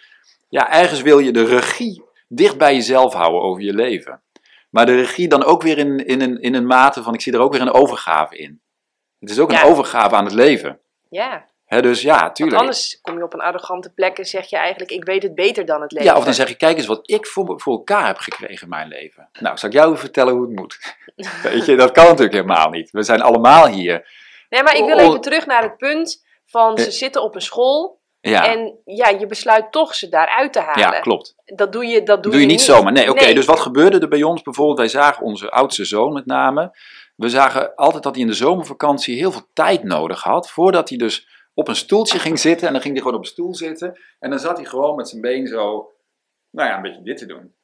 Ja, ergens wil je de regie dicht bij jezelf houden over je leven. Maar de regie dan ook weer in, in, een, in een mate van, ik zie er ook weer een overgave in. Het is ook Ja. een overgave aan het leven. Ja, dus ja, want tuurlijk. anders kom je op een arrogante plek en zeg je eigenlijk, ik weet het beter dan het leven. Ja, of dan zeg je, kijk eens wat ik voor, voor elkaar heb gekregen in mijn leven. Nou, zal ik jou vertellen hoe het moet? Weet je, dat kan natuurlijk helemaal niet. We zijn allemaal hier. Nee, maar ik wil even terug naar het punt van ze zitten op een school Ja, en ja, je besluit toch ze daaruit te halen. ja klopt. Dat doe je, dat doe doe je niet zomaar. Nee, oké. Nee. dus wat gebeurde er bij ons bijvoorbeeld? Wij zagen onze oudste zoon met name. We zagen altijd dat hij in de zomervakantie heel veel tijd nodig had. Voordat hij dus op een stoeltje ging zitten. En dan ging hij gewoon op een stoel zitten. En dan zat hij gewoon met zijn been zo, nou ja, een beetje dit te doen.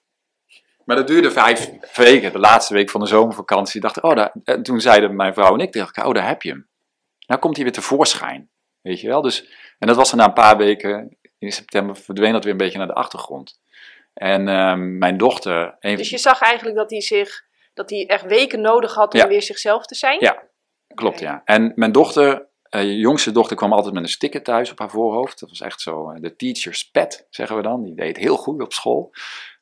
Maar dat duurde vijf weken. De laatste week van de zomervakantie. Dacht, oh, daar, en toen zeiden mijn vrouw en ik elkaar, oh, daar heb je hem. Nou komt hij weer tevoorschijn. Weet je wel? Dus, en dat was er na een paar weken. In september verdween dat weer een beetje naar de achtergrond. En ehm, mijn dochter... Dus je zag eigenlijk dat hij zich, dat hij echt weken nodig had om Ja. weer zichzelf te zijn? Ja. Klopt, ja. En mijn dochter, je jongste dochter, kwam altijd met een sticker thuis op haar voorhoofd. Dat was echt zo eh, de teacher's pet, zeggen we dan. Die deed heel goed op school.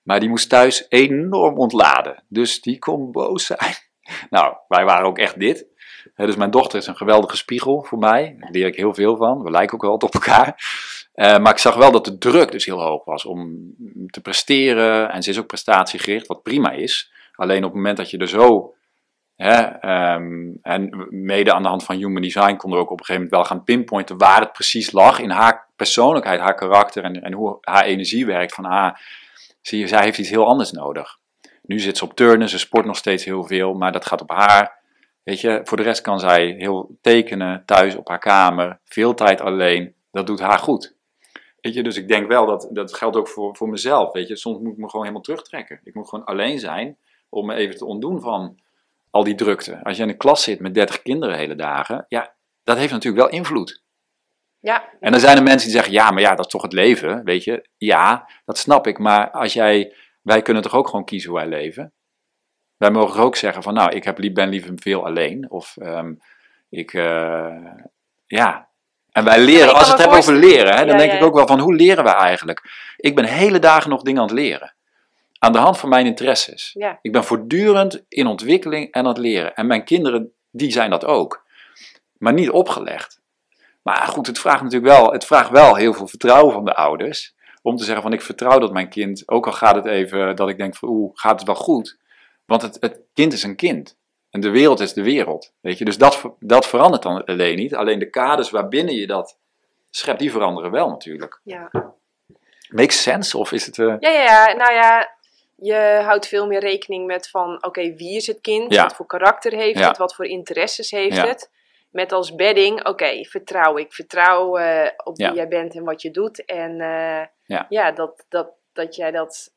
Maar die moest thuis enorm ontladen. Dus die kon boos zijn. Nou, wij waren ook echt dit. Dus mijn dochter is een geweldige spiegel voor mij. Daar leer ik heel veel van. We lijken ook wel op elkaar. Eh, maar ik zag wel dat de druk dus heel hoog was om te presteren. En ze is ook prestatiegericht, wat prima is. Alleen op het moment dat je er zo Hè, ehm, en mede aan de hand van Human Design konden we ook op een gegeven moment wel gaan pinpointen waar het precies lag in haar persoonlijkheid, haar karakter en, en hoe haar energie werkt. Van ah, zie je, zij heeft iets heel anders nodig. Nu zit ze op turnen, ze sport nog steeds heel veel, maar dat gaat op haar. Weet je, voor de rest kan zij heel tekenen, thuis op haar kamer, veel tijd alleen. Dat doet haar goed. Weet je, dus ik denk wel dat dat geldt ook voor, voor mezelf. Weet je, soms moet ik me gewoon helemaal terugtrekken. Ik moet gewoon alleen zijn om me even te ontdoen van al die drukte. Als je in een klas zit met 30 kinderen hele dagen, ja, dat heeft natuurlijk wel invloed. Ja. En dan zijn er mensen die zeggen, ja, maar ja, dat is toch het leven, weet je. Ja, dat snap ik, maar als jij, wij kunnen toch ook gewoon kiezen hoe wij leven. Wij mogen ook zeggen van, nou, ik heb, ben liever veel alleen. Of ehm, ik, eh, ja. En wij leren, als we het hebben over leren, hè, dan Ja, denk ja. ik ook wel van hoe leren we eigenlijk? Ik ben hele dagen nog dingen aan het leren. Aan de hand van mijn interesses. Ja. Ik ben voortdurend in ontwikkeling en aan het leren. En mijn kinderen, die zijn dat ook. Maar niet opgelegd. Maar goed, het vraagt natuurlijk wel, het vraagt wel heel veel vertrouwen van de ouders. Om te zeggen van ik vertrouw dat mijn kind, ook al gaat het even, dat ik denk van oeh, gaat het wel goed? Want het, het kind is een kind. En de wereld is de wereld. Weet je? Dus dat, dat verandert dan alleen niet. Alleen de kaders waarbinnen je dat schept, die veranderen wel natuurlijk. Ja. Makes sense? Of is het... eh, Ja, ja, ja, nou ja, je houdt veel meer rekening met van, oké, wie is het kind? Ja. Wat voor karakter heeft Ja. het? Wat voor interesses heeft Ja. het? Met als bedding, oké, vertrouw ik. Vertrouw eh, op wie jij bent en wat je doet. En eh, Ja. dat, dat, dat jij dat,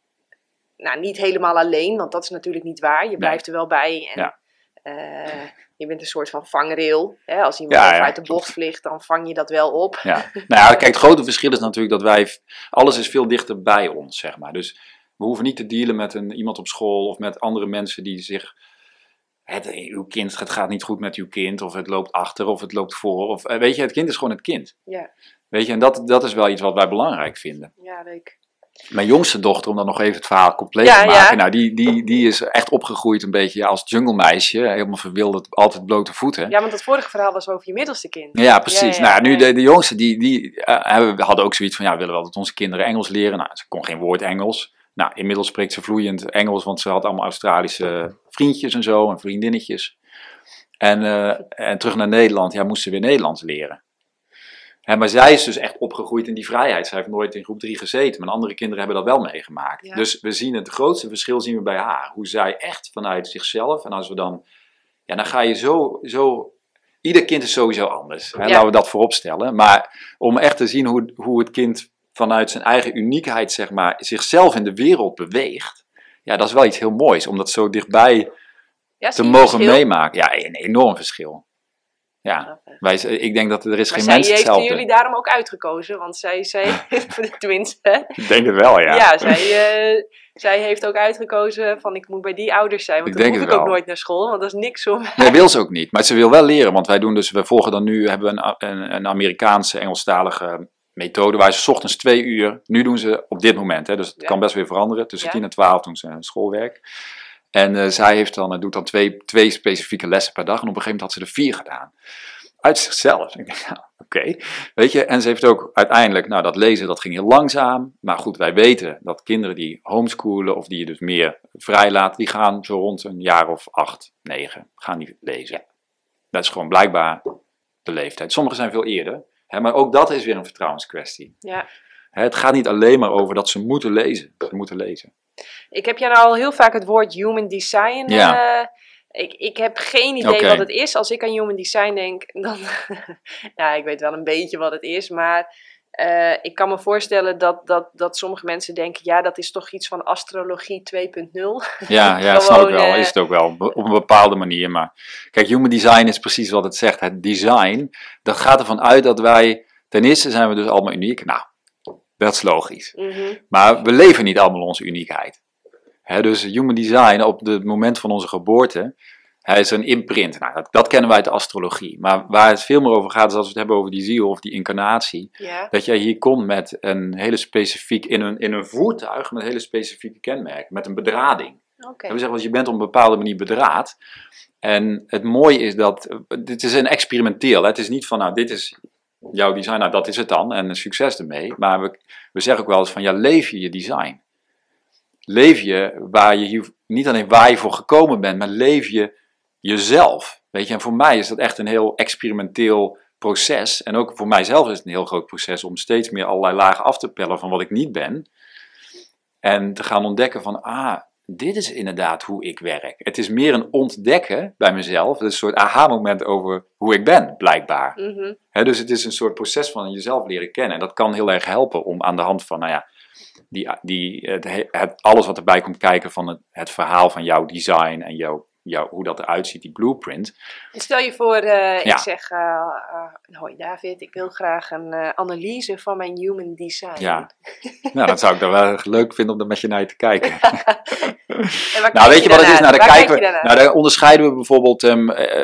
nou, niet helemaal alleen, want dat is natuurlijk niet waar. Je blijft er wel bij. En, eh, je bent een soort van vangrail. Hè? Als iemand ja, uit de bocht vliegt, dan vang je dat wel op. Ja, nou ja, kijk, het grote verschil is natuurlijk dat wij, alles is veel dichter bij ons, zeg maar. Dus we hoeven niet te dealen met een, iemand op school of met andere mensen die zich, het, uw kind, het gaat niet goed met uw kind, of het loopt achter, of het loopt voor, of eh, weet je, het kind is gewoon het kind. Ja, Weet je, en dat, dat is wel iets wat wij belangrijk vinden. ja leuk. Mijn jongste dochter, om dan nog even het verhaal compleet Ja, te maken, ja. nou, die, die, die is echt opgegroeid een beetje ja, als junglemeisje, helemaal verwilderd, altijd blote voeten. Ja, want het vorige verhaal was over je middelste kind. Ja, precies. Nou, nu de, de jongste, die, die hebben- we hadden ook zoiets van, ja, we willen wel dat onze kinderen Engels leren. Nou, ze kon geen woord Engels. Nou, inmiddels spreekt ze vloeiend Engels, want ze had allemaal Australische vriendjes en zo, en vriendinnetjes. En, eh, en terug naar Nederland, ja, moest ze weer Nederlands leren. Hè, maar zij is dus echt opgegroeid in die vrijheid. Zij heeft nooit in groep 3 gezeten, maar andere kinderen hebben dat wel meegemaakt. Ja. Dus we zien het grootste verschil zien we bij haar. Hoe zij echt vanuit zichzelf, en als we dan, ja, dan ga je zo, zo Ieder kind is sowieso anders. Hè? Ja. Laten we dat voorop stellen. Maar om echt te zien hoe, hoe het kind vanuit zijn eigen uniekheid, zeg maar, zichzelf in de wereld beweegt. Ja, dat is wel iets heel moois. Om dat zo dichtbij Ja, te mogen verschil? meemaken. Ja, een enorm verschil. Ja, wij, ik denk dat er is Maar geen zij mens heeft hetzelfde. jullie daarom ook uitgekozen, want zij, zij tenminste, Ik denk het wel, ja. ja, zij, eh, zij heeft ook uitgekozen van ik moet bij die ouders zijn, want Ik dan hoef ik ook nooit naar school, want dat is niks om. Nee, wil ze ook niet. Maar ze wil wel leren, want wij doen dus, we volgen dan nu, hebben we een, een, een Amerikaanse Engelstalige methode, waar ze ochtends twee uur, nu doen ze op dit moment, hè, dus het Ja. kan best weer veranderen, tussen Ja. 10 en 12 doen ze schoolwerk. En eh, zij heeft dan, eh, doet dan twee, twee specifieke lessen per dag en op een gegeven moment had ze er vier gedaan. Uit zichzelf. Ik denk, nou, oké. Weet je, en ze heeft ook uiteindelijk, nou dat lezen, dat ging heel langzaam. Maar goed, wij weten dat kinderen die homeschoolen of die je dus meer vrijlaat, die gaan zo rond een jaar of acht, negen, gaan die lezen. Dat is gewoon blijkbaar de leeftijd. Sommigen zijn veel eerder. Maar ook dat is weer een vertrouwenskwestie. Ja. Het gaat niet alleen maar over dat ze moeten lezen. Ze moeten lezen. Ik heb jou nou al heel vaak het woord human design. Ja. eh, ik, ik heb geen idee wat het is. Als ik aan human design denk, dan. ja, ik weet wel een beetje wat het is, maar. Eh, ik kan me voorstellen dat, dat, dat sommige mensen denken: ja, dat is toch iets van astrologie 2.0. Ja, ja snap ik Gewoon, wel. eh, Is het ook wel. Op een bepaalde manier. Maar kijk, human design is precies wat het zegt. Het design, dat gaat ervan uit dat wij... Ten eerste zijn we dus allemaal uniek. Nou, dat is logisch. Mhm. Maar we leven niet allemaal onze uniekheid. Hè, dus human design op het moment van onze geboorte hij is een imprint. Nou, dat, dat kennen wij uit de astrologie. Maar waar het veel meer over gaat, is als we het hebben over die ziel of die incarnatie. Ja. Dat jij hier komt met een hele specifiek, in een, in een voertuig met hele specifieke kenmerken, met een bedrading. En we zeggen wel, je bent op een bepaalde manier bedraad. En het mooie is dat, eh, dit is een experimenteel. Hè? Het is niet van, nou, dit is jouw design, nou, dat is het dan. En succes ermee. Maar we, we zeggen ook wel eens van, ja, leef je je design. Leef je waar je hier, niet alleen waar je voor gekomen bent, maar leef je jezelf. Weet je, en voor mij is dat echt een heel experimenteel proces. En ook voor mijzelf is het een heel groot proces om steeds meer allerlei lagen af te pellen van wat ik niet ben. En te gaan ontdekken van, ah, dit is inderdaad hoe ik werk. Het is meer een ontdekken bij mezelf. Het is een soort aha-moment over hoe ik ben, blijkbaar. Mhm. Dus het is een soort proces van jezelf leren kennen. En dat kan heel erg helpen om aan de hand van, nou ja, die, die, het, het, alles wat erbij komt kijken van het, het verhaal van jouw design en jouw, jouw, hoe dat eruit ziet, die blueprint. Stel je voor, eh, Ja. ik zeg, eh eh, hoi David, ik wil graag een analyse van mijn human design. Ja, nou, dat zou ik dan wel leuk vinden om er met je naar te kijken. Nou, weet je wat het is? Nou, daar, kijken we, nou, daar onderscheiden we bijvoorbeeld, eh,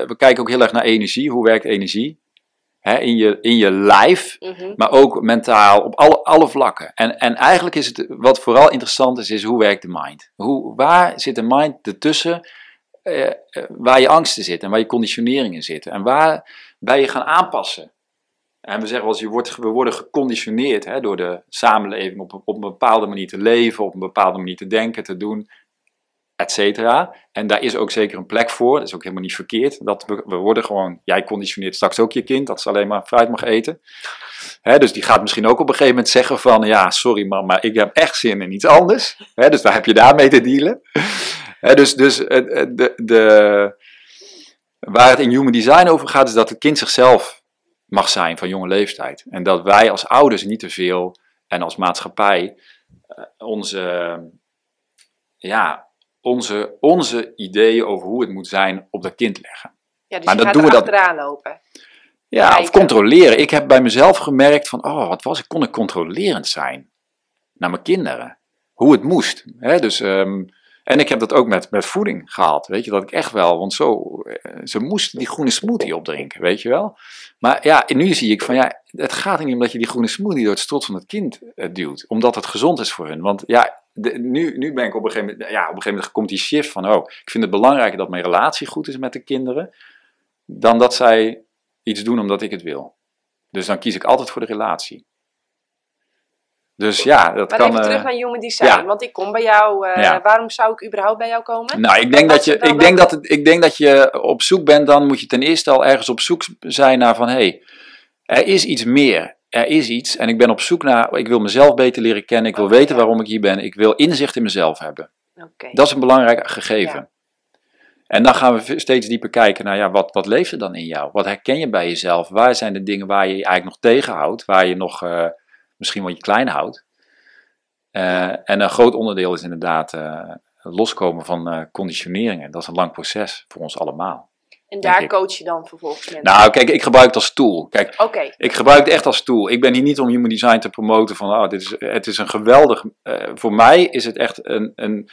we kijken ook heel erg naar energie. Hoe werkt energie? In, je, in je lijf, Mhm. maar ook mentaal op alle, alle vlakken. En, en eigenlijk is het, wat vooral interessant is, is hoe werkt de mind? Hoe, waar zit de mind ertussen eh, eh, waar je angsten zitten en waar je conditioneringen zitten? En waar ben je gaan aanpassen? En we zeggen wel eens, je wordt, we worden geconditioneerd hè, door de samenleving op, op een bepaalde manier te leven, op een bepaalde manier te denken, te doen, et cetera. En daar is ook zeker een plek voor, dat is ook helemaal niet verkeerd. Dat we, worden gewoon, jij conditioneert straks ook je kind, dat ze alleen maar fruit mag eten. Dus die gaat misschien ook op een gegeven moment zeggen van, ja, sorry man, maar ik heb echt zin in iets anders. Dus daar heb je daarmee te dealen. Dus dus het- het- de, de, waar het in human design over gaat, is dat het kind zichzelf mag zijn van jonge leeftijd. En dat wij als ouders niet te veel en als maatschappij eh, onze, ja, onze, onze ideeën over hoe het moet zijn op dat kind leggen. Ja, dus Maar dat doen we dat- lopen. Ja, of controleren. Ik heb bij mezelf gemerkt van, oh, wat was ik, kon ik controlerend zijn naar mijn kinderen. Hoe het moest. Hè? Dus, ehm, en ik heb dat ook met, met voeding gehad, weet je, dat ik echt wel, want zo, eh, ze moesten die groene smoothie opdrinken, weet je wel. Maar ja, nu zie ik van, ja, het gaat niet om dat je die groene smoothie door het strot van het kind eh, duwt, omdat het gezond is voor hun. Want ja, nu, nu ben ik op een gegeven moment, ja, op een gegeven moment komt die shift van, oh, ik vind het belangrijker dat mijn relatie goed is met de kinderen, dan dat zij iets doen omdat ik het wil. Dus dan kies ik altijd voor de relatie. Dus ja, dat Maar kan. even eh, terug naar Human Design. ja. Want ik kom bij jou. eh, Ja. Waarom zou ik überhaupt bij jou komen? Nou, ik denk, dat je, ik, denk dat het, ik denk dat je op zoek bent, dan moet je ten eerste al ergens op zoek zijn naar van, hé, hey, er is iets meer. Er is iets en ik ben op zoek naar, ik wil mezelf beter leren kennen, ik wil Oh, weten waarom ik hier ben, ik wil inzicht in mezelf hebben. Dat is een belangrijk gegeven. Ja. En dan gaan we steeds dieper kijken naar, ja, wat, wat leeft er dan in jou? Wat herken je bij jezelf? Waar zijn de dingen waar je je eigenlijk nog tegenhoudt? Waar je nog eh, misschien wel je klein houdt? Eh, en een groot onderdeel is inderdaad eh, loskomen van eh, conditioneringen. Dat is een lang proces voor ons allemaal. En daar coach je dan vervolgens mensen. Nou, kijk, ik gebruik het als tool. Kijk, ik gebruik het echt als tool. Ik ben hier niet om human design te promoten van, oh, dit is, het is een geweldig, voor mij is het echt een, een,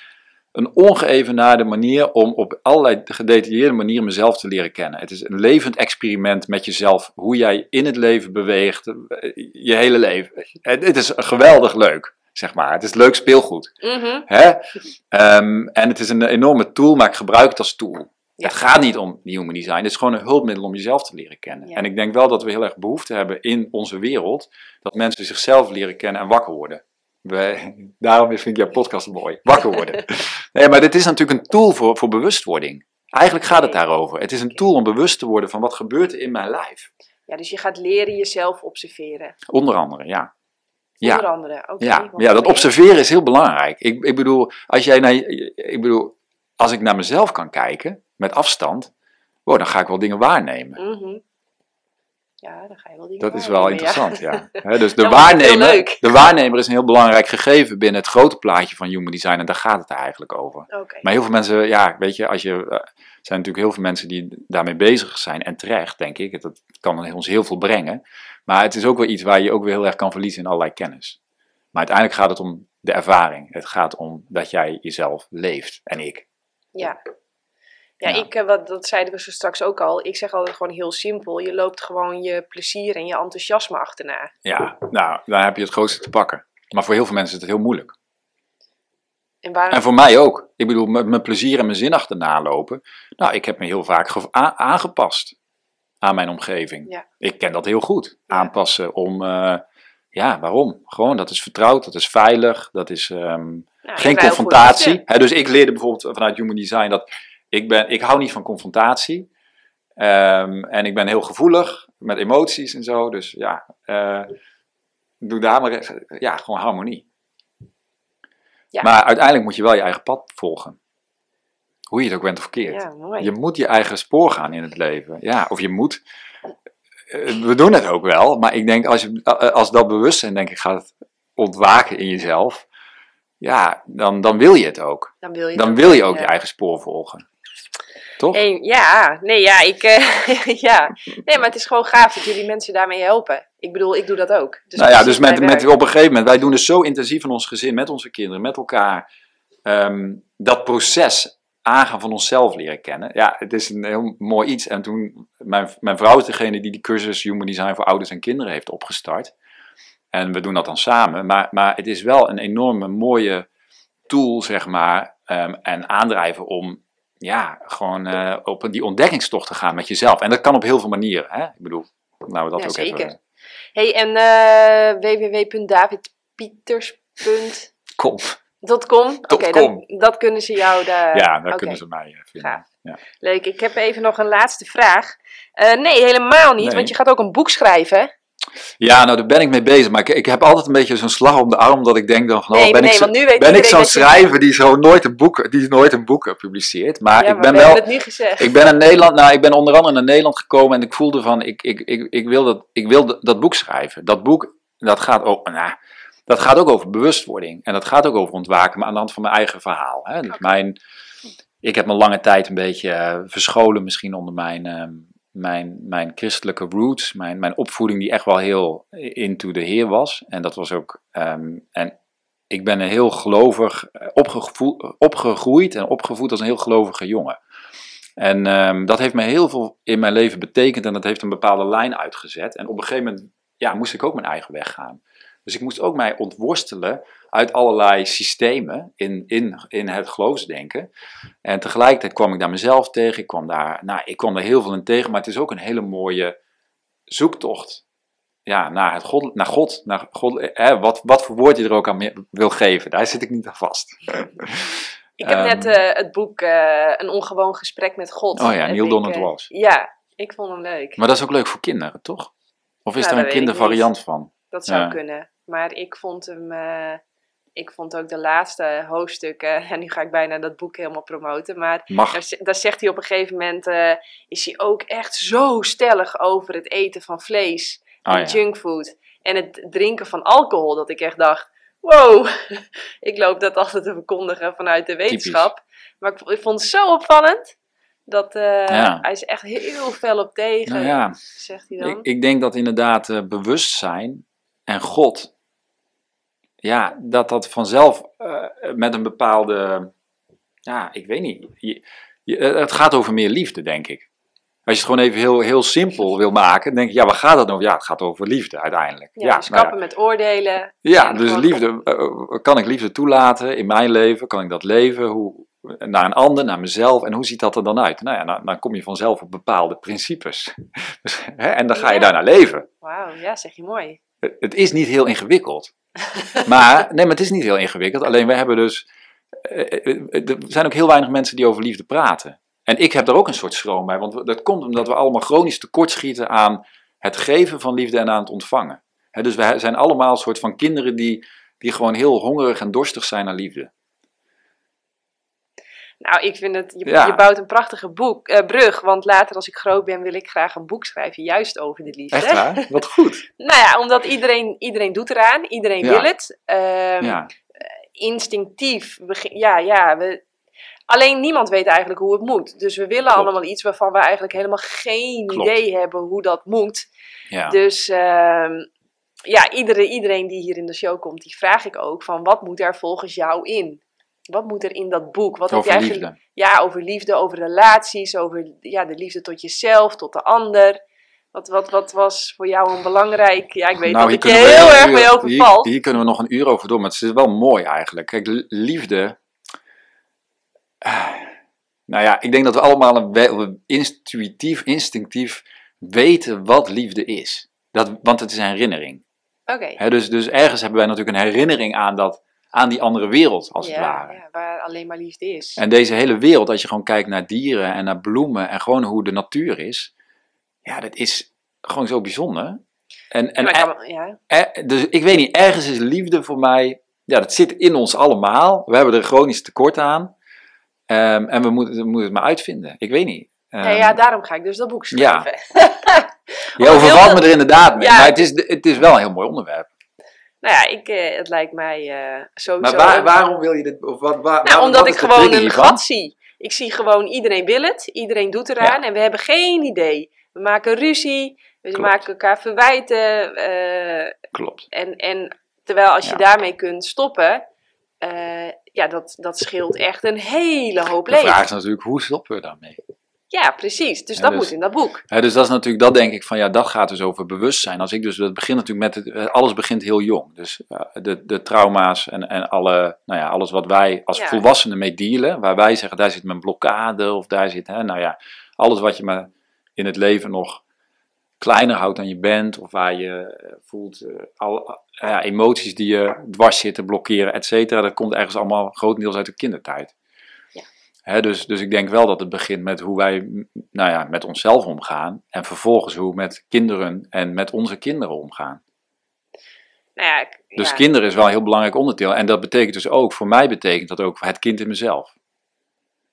een ongeëvenaarde manier om op allerlei gedetailleerde manieren mezelf te leren kennen. Het is een levend experiment met jezelf, hoe jij in het leven beweegt, eh, je hele leven. Het, het is geweldig leuk, zeg maar. Het is leuk speelgoed. Mhm. Hè? Ehm, en het is een enorme tool, maar ik gebruik het als tool. Ja. Het gaat niet om human design, het is gewoon een hulpmiddel om jezelf te leren kennen. Ja. En ik denk wel dat we heel erg behoefte hebben in onze wereld, dat mensen zichzelf leren kennen en wakker worden. Daarom vind ik jouw podcast mooi, wakker worden. nee, maar dit is natuurlijk een tool voor, voor bewustwording. Eigenlijk gaat het daarover. Het is een tool om bewust te worden van wat gebeurt er in mijn lijf. Ja, dus je gaat leren jezelf observeren. Onder andere, ja. Ja, Onder andere. Oké. Ja, ja, dat observeren is heel belangrijk. Ik, ik bedoel, als jij naar, ik bedoel, als ik naar mezelf kan kijken met afstand, wow, dan ga ik wel dingen waarnemen. Mhm. Ja, dan ga je wel dingen Dat is wel ja. interessant, ja. Dus de waarnemer, de waarnemer is een heel belangrijk gegeven binnen het grote plaatje van human design en daar gaat het eigenlijk over. Maar heel veel mensen, ja, weet je, als je, eh, er zijn natuurlijk heel veel mensen die daarmee bezig zijn en terecht, denk ik. Dat kan ons heel veel brengen. Maar het is ook wel iets waar je ook weer heel erg kan verliezen in allerlei kennis. Maar uiteindelijk gaat het om de ervaring. Het gaat om dat jij jezelf leeft en ik. Ja. Ja, Ja. Ik, eh, wat, dat zeiden we zo straks ook al. Ik zeg altijd gewoon heel simpel. Je loopt gewoon je plezier en je enthousiasme achterna. Ja, nou, daar heb je het grootste te pakken. Maar voor heel veel mensen is het heel moeilijk. En waarom? En voor mij ook. Ik bedoel, met mijn plezier en mijn zin achterna lopen. Nou, ik heb me heel vaak aangepast aan mijn omgeving. Ja. Ik ken dat heel goed. Aanpassen om, eh, ja, waarom? Gewoon, dat is vertrouwd, dat is veilig, dat is ehm, Nou, geen confrontatie. Hè, dus ik leerde bijvoorbeeld vanuit Human Design dat ik ben, ik hou niet van confrontatie. Ehm, en ik ben heel gevoelig met emoties en zo. Dus ja, eh, doe daar maar even, ja, gewoon harmonie. Ja. Maar uiteindelijk moet je wel je eigen pad volgen. Hoe je het ook bent of verkeerd. Ja. Je moet je eigen spoor gaan in het leven. Ja, of je moet. Eh, We doen het ook wel, maar ik denk als, je, als dat bewustzijn denk ik gaat ontwaken in jezelf, ja, dan, dan wil je het ook. Dan wil je, Dan wil je ook ja. je eigen spoor volgen. Toch? Ja, nee, ja, ik, eh, ja. Nee, maar het is gewoon gaaf dat jullie mensen daarmee helpen. Ik bedoel, ik doe dat ook. Dus nou ja, dus met, met, op een gegeven moment, wij doen dus zo intensief in ons gezin, met onze kinderen, met elkaar, ehm, dat proces aangaan van onszelf leren kennen. Ja, het is een heel mooi iets. En toen, mijn, mijn vrouw is degene die die cursus Human Design voor ouders en kinderen heeft opgestart. En we doen dat dan samen. Maar, maar het is wel een enorme mooie tool, zeg maar, ehm, en aandrijven om ja, gewoon eh, op die ontdekkingstocht te gaan met jezelf. En dat kan op heel veel manieren. Hè? Ik bedoel, nou we dat Ja, ook zeker. even... hey, en eh www.davidpieters.com. Kom. Oké, dat, dat kunnen ze jou daar. ja, daar kunnen ze mij eh, vinden. Ja. Leuk, ik heb even nog een laatste vraag. Eh, nee, helemaal niet, Nee. want je gaat ook een boek schrijven. Ja, nou daar ben ik mee bezig. Maar ik, ik heb altijd een beetje zo'n slag om de arm dat ik denk dan van... oh, nee, ben nee, ik zo- want nu weet ben ik zo'n je- schrijver die zo nooit een boek, die nooit een boek publiceert. Maar ja, ik ben we wel, het nu gezegd. ik ben in Nederland, nou ik ben onder andere naar Nederland gekomen en ik voelde van, ik, ik, ik, ik wil, dat, ik wil dat, dat boek schrijven. Dat boek, dat gaat ook, nou, dat gaat ook over bewustwording en dat gaat ook over ontwaken, maar aan de hand van mijn eigen verhaal. Hè. Dus mijn, ik heb me lange tijd een beetje eh, verscholen misschien onder mijn, ehm, mijn, mijn christelijke roots, mijn, mijn opvoeding die echt wel heel into de Heer was. En dat was ook, ehm, en ik ben een heel gelovig, eh, opgegroeid en opgevoed als een heel gelovige jongen. En ehm, dat heeft me heel veel in mijn leven betekend en dat heeft een bepaalde lijn uitgezet. En op een gegeven moment ja, moest ik ook mijn eigen weg gaan. Dus ik moest ook mij ontworstelen uit allerlei systemen in, in, in het geloofsdenken. En tegelijkertijd kwam ik daar mezelf tegen. Ik kwam daar, nou, ik kwam daar heel veel in tegen, maar het is ook een hele mooie zoektocht. Ja, naar, het God, naar God. Naar God hè, wat, wat voor woord je er ook aan wil geven, daar zit ik niet aan vast. Ik heb Ehm, net eh, het boek eh, Een ongewoon gesprek met God. Oh ja, Neil Donald eh, Walsh. Ja, ik vond hem leuk. Maar dat is ook leuk voor kinderen, toch? Of is Nou, er een kindervariant van? Dat zou Ja. kunnen. Maar ik vond hem. eh, ik vond ook de laatste hoofdstukken. En nu ga ik bijna dat boek helemaal promoten. Maar daar, zegt hij op een gegeven moment. eh, is hij ook echt zo stellig over het eten van vlees. En Oh, ja. junkfood. En het drinken van alcohol. Dat ik echt dacht. Wow, ik loop dat altijd te verkondigen vanuit de wetenschap. Maar ik, ik vond het zo opvallend. Dat eh, Ja. hij is echt heel fel op tegen. Nou ja, Zegt hij dan. ik, ik denk dat inderdaad eh, bewustzijn en God, ja, dat dat vanzelf eh, met een bepaalde, ja, ik weet niet. Je- je- eh, het gaat over meer liefde, denk ik. Als je het gewoon even heel, heel simpel wil maken, denk je, ja, waar gaat het over? Ja, het gaat over liefde uiteindelijk. ja, dus nou met oordelen. Ja, dus liefde, eh, kan ik liefde toelaten in mijn leven? Kan ik dat leven? Hoe, naar een ander, naar mezelf? En hoe ziet dat er dan uit? Nou ja, dan, dan kom je vanzelf op bepaalde principes. En dan ga je Ja. daarnaar leven. Wauw, ja, zeg je mooi. Het- is niet heel ingewikkeld. Maar, nee, maar het is niet heel ingewikkeld. Alleen we hebben dus, eh, eh, eh, er zijn ook heel weinig mensen die over liefde praten. En ik heb daar ook een soort schroom bij, want dat komt omdat we allemaal chronisch tekortschieten aan het geven van liefde en aan het ontvangen. Dus we zijn allemaal een soort van kinderen die, die gewoon heel hongerig en dorstig zijn naar liefde. Nou, ik vind het, je, Ja. je bouwt een prachtige boek, eh, brug, want later als ik groot ben wil ik graag een boek schrijven, juist over de liefde. Echt waar? Wat goed. Nou ja, omdat iedereen, iedereen doet eraan, iedereen Ja. wil het. Ehm, Ja, Instinctief, begin, ja, ja, we, alleen niemand weet eigenlijk hoe het moet. Dus we willen Klopt. allemaal iets waarvan we eigenlijk helemaal geen Klopt. idee hebben hoe dat moet. ja. Dus ehm, ja, iedere, iedereen die hier in de show komt, die vraag ik ook van wat moet er volgens jou in? Wat moet er in dat boek? Wat over heb jij liefde. Ja, over liefde, over relaties, over ja, de liefde tot jezelf, tot de ander. Wat, wat, wat was voor jou een belangrijk... Ja, ik weet Nou, dat ik je heel erg uur- mee overval. Hier, hier kunnen we nog een uur over door, maar het is wel mooi eigenlijk. Kijk, li- liefde. Nou ja, ik denk dat we allemaal een intuïtief, instinctief weten wat liefde is. Dat, want het is een herinnering. Oké. Dus, dus ergens hebben wij natuurlijk een herinnering aan, dat, aan die andere wereld, als het Ja, ware. ja, waar alleen maar liefde is. En deze hele wereld, als je gewoon kijkt naar dieren en naar bloemen en gewoon hoe de natuur is, ja, dat is gewoon zo bijzonder. En, en, kan- ja. dus ik weet niet, ergens is liefde voor mij, ja, dat zit in ons allemaal. We hebben er chronisch tekort aan. Ehm, en we moeten, we moeten het maar uitvinden. Ik weet niet. Ehm, ja, ja, daarom ga ik dus dat boek ja. schrijven. je overvalt me er inderdaad mee. Ja. Maar het is, het is wel een heel mooi onderwerp. Nou ja, ik, eh, het lijkt mij eh sowieso... Maar waar, waarom wil je dit? Of wat, waar, Nou, omdat wat ik is de gewoon trigger een hiervan? gat zie. Ik zie gewoon iedereen wil het, iedereen doet eraan en we hebben geen idee. We maken ruzie, we Klopt. maken elkaar verwijten. eh, Klopt. en, en terwijl als je Ja. daarmee kunt stoppen, eh, ja, dat, dat scheelt echt een hele hoop De vraag is natuurlijk, hoe stoppen we daarmee? Ja, precies. Dus Ja, dat dus- moet in dat boek. Dus dat is natuurlijk, dat denk ik van ja, dat gaat dus over bewustzijn. Als ik dus, dat begint natuurlijk met, het, eh, alles begint heel jong. Dus de, de trauma's en, en alle, nou ja, alles wat wij als Ja. volwassenen mee dealen, waar wij zeggen, daar zit mijn blokkade of daar zit, hè, nou ja, alles wat je maar in het leven nog kleiner houdt dan je bent, of waar je eh, voelt, eh, al, ja, emoties die je dwars zitten, blokkeren, et cetera, dat komt ergens allemaal grotendeels uit de kindertijd. Dus, dus ik denk wel dat het begint met hoe wij nou ja, met onszelf omgaan. En vervolgens hoe we met kinderen en met onze kinderen omgaan. Nou ja, ik- Dus ja, kinderen is wel een heel belangrijk onderdeel. En dat betekent dus ook, voor mij betekent dat ook het kind in mezelf.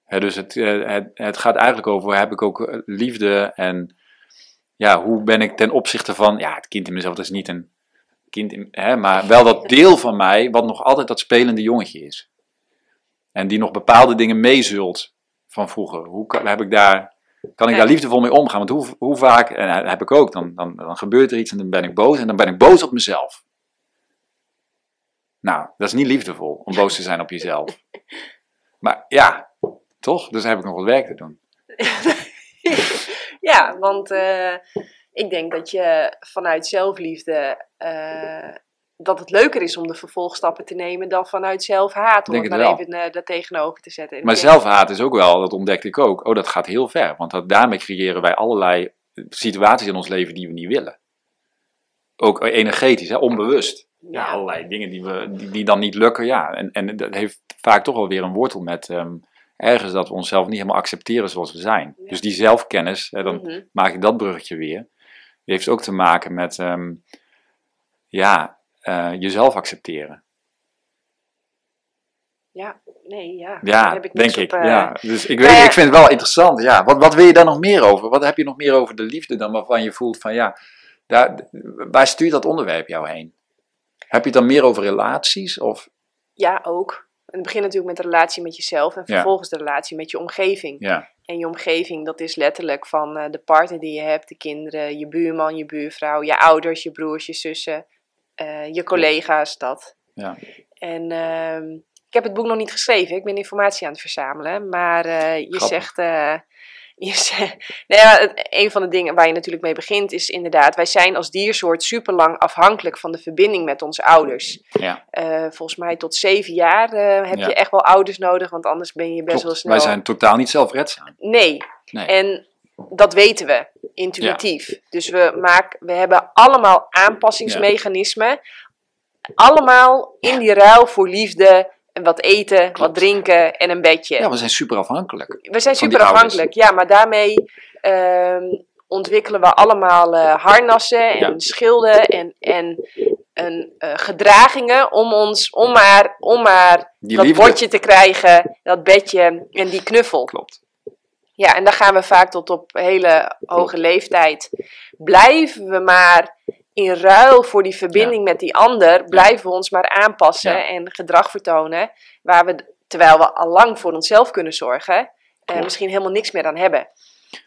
Dus het, eh, het, het gaat eigenlijk over, heb ik ook eh, liefde en ja, hoe ben ik ten opzichte van, ja, het kind in mezelf, dat is niet een kind, in, hè, maar wel dat deel van mij, wat nog altijd dat spelende jongetje is. En die nog bepaalde dingen meezult van vroeger. Hoe kan, heb ik daar, kan ik daar liefdevol mee omgaan? Want hoe, hoe vaak, en dat heb ik ook, dan, dan, dan gebeurt er iets en dan ben ik boos en dan ben ik boos op mezelf. Nou, dat is niet liefdevol om boos te zijn op jezelf. Maar ja, toch? Dus heb ik nog wat werk te doen. ja, want eh, ik denk dat je vanuit zelfliefde. eh, dat het leuker is om de vervolgstappen te nemen dan vanuit zelfhaat. Om Denk het het maar even eh, daar tegenover te zetten. En Maar zelfhaat is ook wel, dat ontdekte ik ook, oh dat gaat heel ver. Want dat, daarmee creëren wij allerlei situaties in ons leven die we niet willen. Ook energetisch, hè, onbewust. Ja, ja, allerlei dingen die, we, die, die dan niet lukken. Ja. En, en dat heeft vaak toch wel weer een wortel met ehm, ergens dat we onszelf niet helemaal accepteren zoals we zijn. Ja. Dus die zelfkennis, hè, dan mhm. maak ik dat bruggetje weer. Die heeft ook te maken met ehm, ja, eh, jezelf accepteren. ja, nee, ja. daar Ja, heb ik denk ik. op, eh, ja. Dus ik, nou weet, ja. ik vind het wel interessant. Ja. Wat, wat wil je daar nog meer over? Wat heb je nog meer over de liefde dan waarvan je voelt van ja, daar, waar stuurt dat onderwerp jou heen? Heb je het dan meer over relaties? Of, Ja, ook. Het begint natuurlijk met de relatie met jezelf en Ja. vervolgens de relatie met je omgeving. ja, En je omgeving, dat is letterlijk van eh, de partner die je hebt, de kinderen, je buurman, je buurvrouw, je ouders, je broers, je zussen, eh, je collega's, dat. ja. En ehm, ik heb het boek nog niet geschreven, ik ben informatie aan het verzamelen. Maar eh, je Grappig. zegt. eh, je zegt nou ja, het- een van de dingen waar je natuurlijk mee begint is inderdaad, wij zijn als diersoort super lang afhankelijk van de verbinding met onze ouders. ja. Volgens mij tot zeven jaar heb Ja. je echt wel ouders nodig, want anders ben je best wel snel. Wij zijn totaal niet zelfredzaam. Nee, Nee. en dat weten we intuïtief. Dus we, maken, we hebben allemaal aanpassingsmechanismen. Allemaal in die ruil voor liefde. En wat eten, wat drinken en een bedje. Ja, we zijn super afhankelijk. we zijn super afhankelijk, ja, maar daarmee ehm, ontwikkelen we allemaal eh, harnassen en Ja. schilden en, en, en eh, gedragingen om ons, om maar, om maar Die dat liefde. bordje te krijgen, dat bedje en die knuffel. Klopt. Ja, en dan gaan we vaak tot op hele hoge leeftijd. Blijven we maar in ruil voor die verbinding met die ander, blijven we ons maar aanpassen Ja. en gedrag vertonen, waar we, terwijl we al lang voor onszelf kunnen zorgen, eh, misschien helemaal niks meer aan hebben.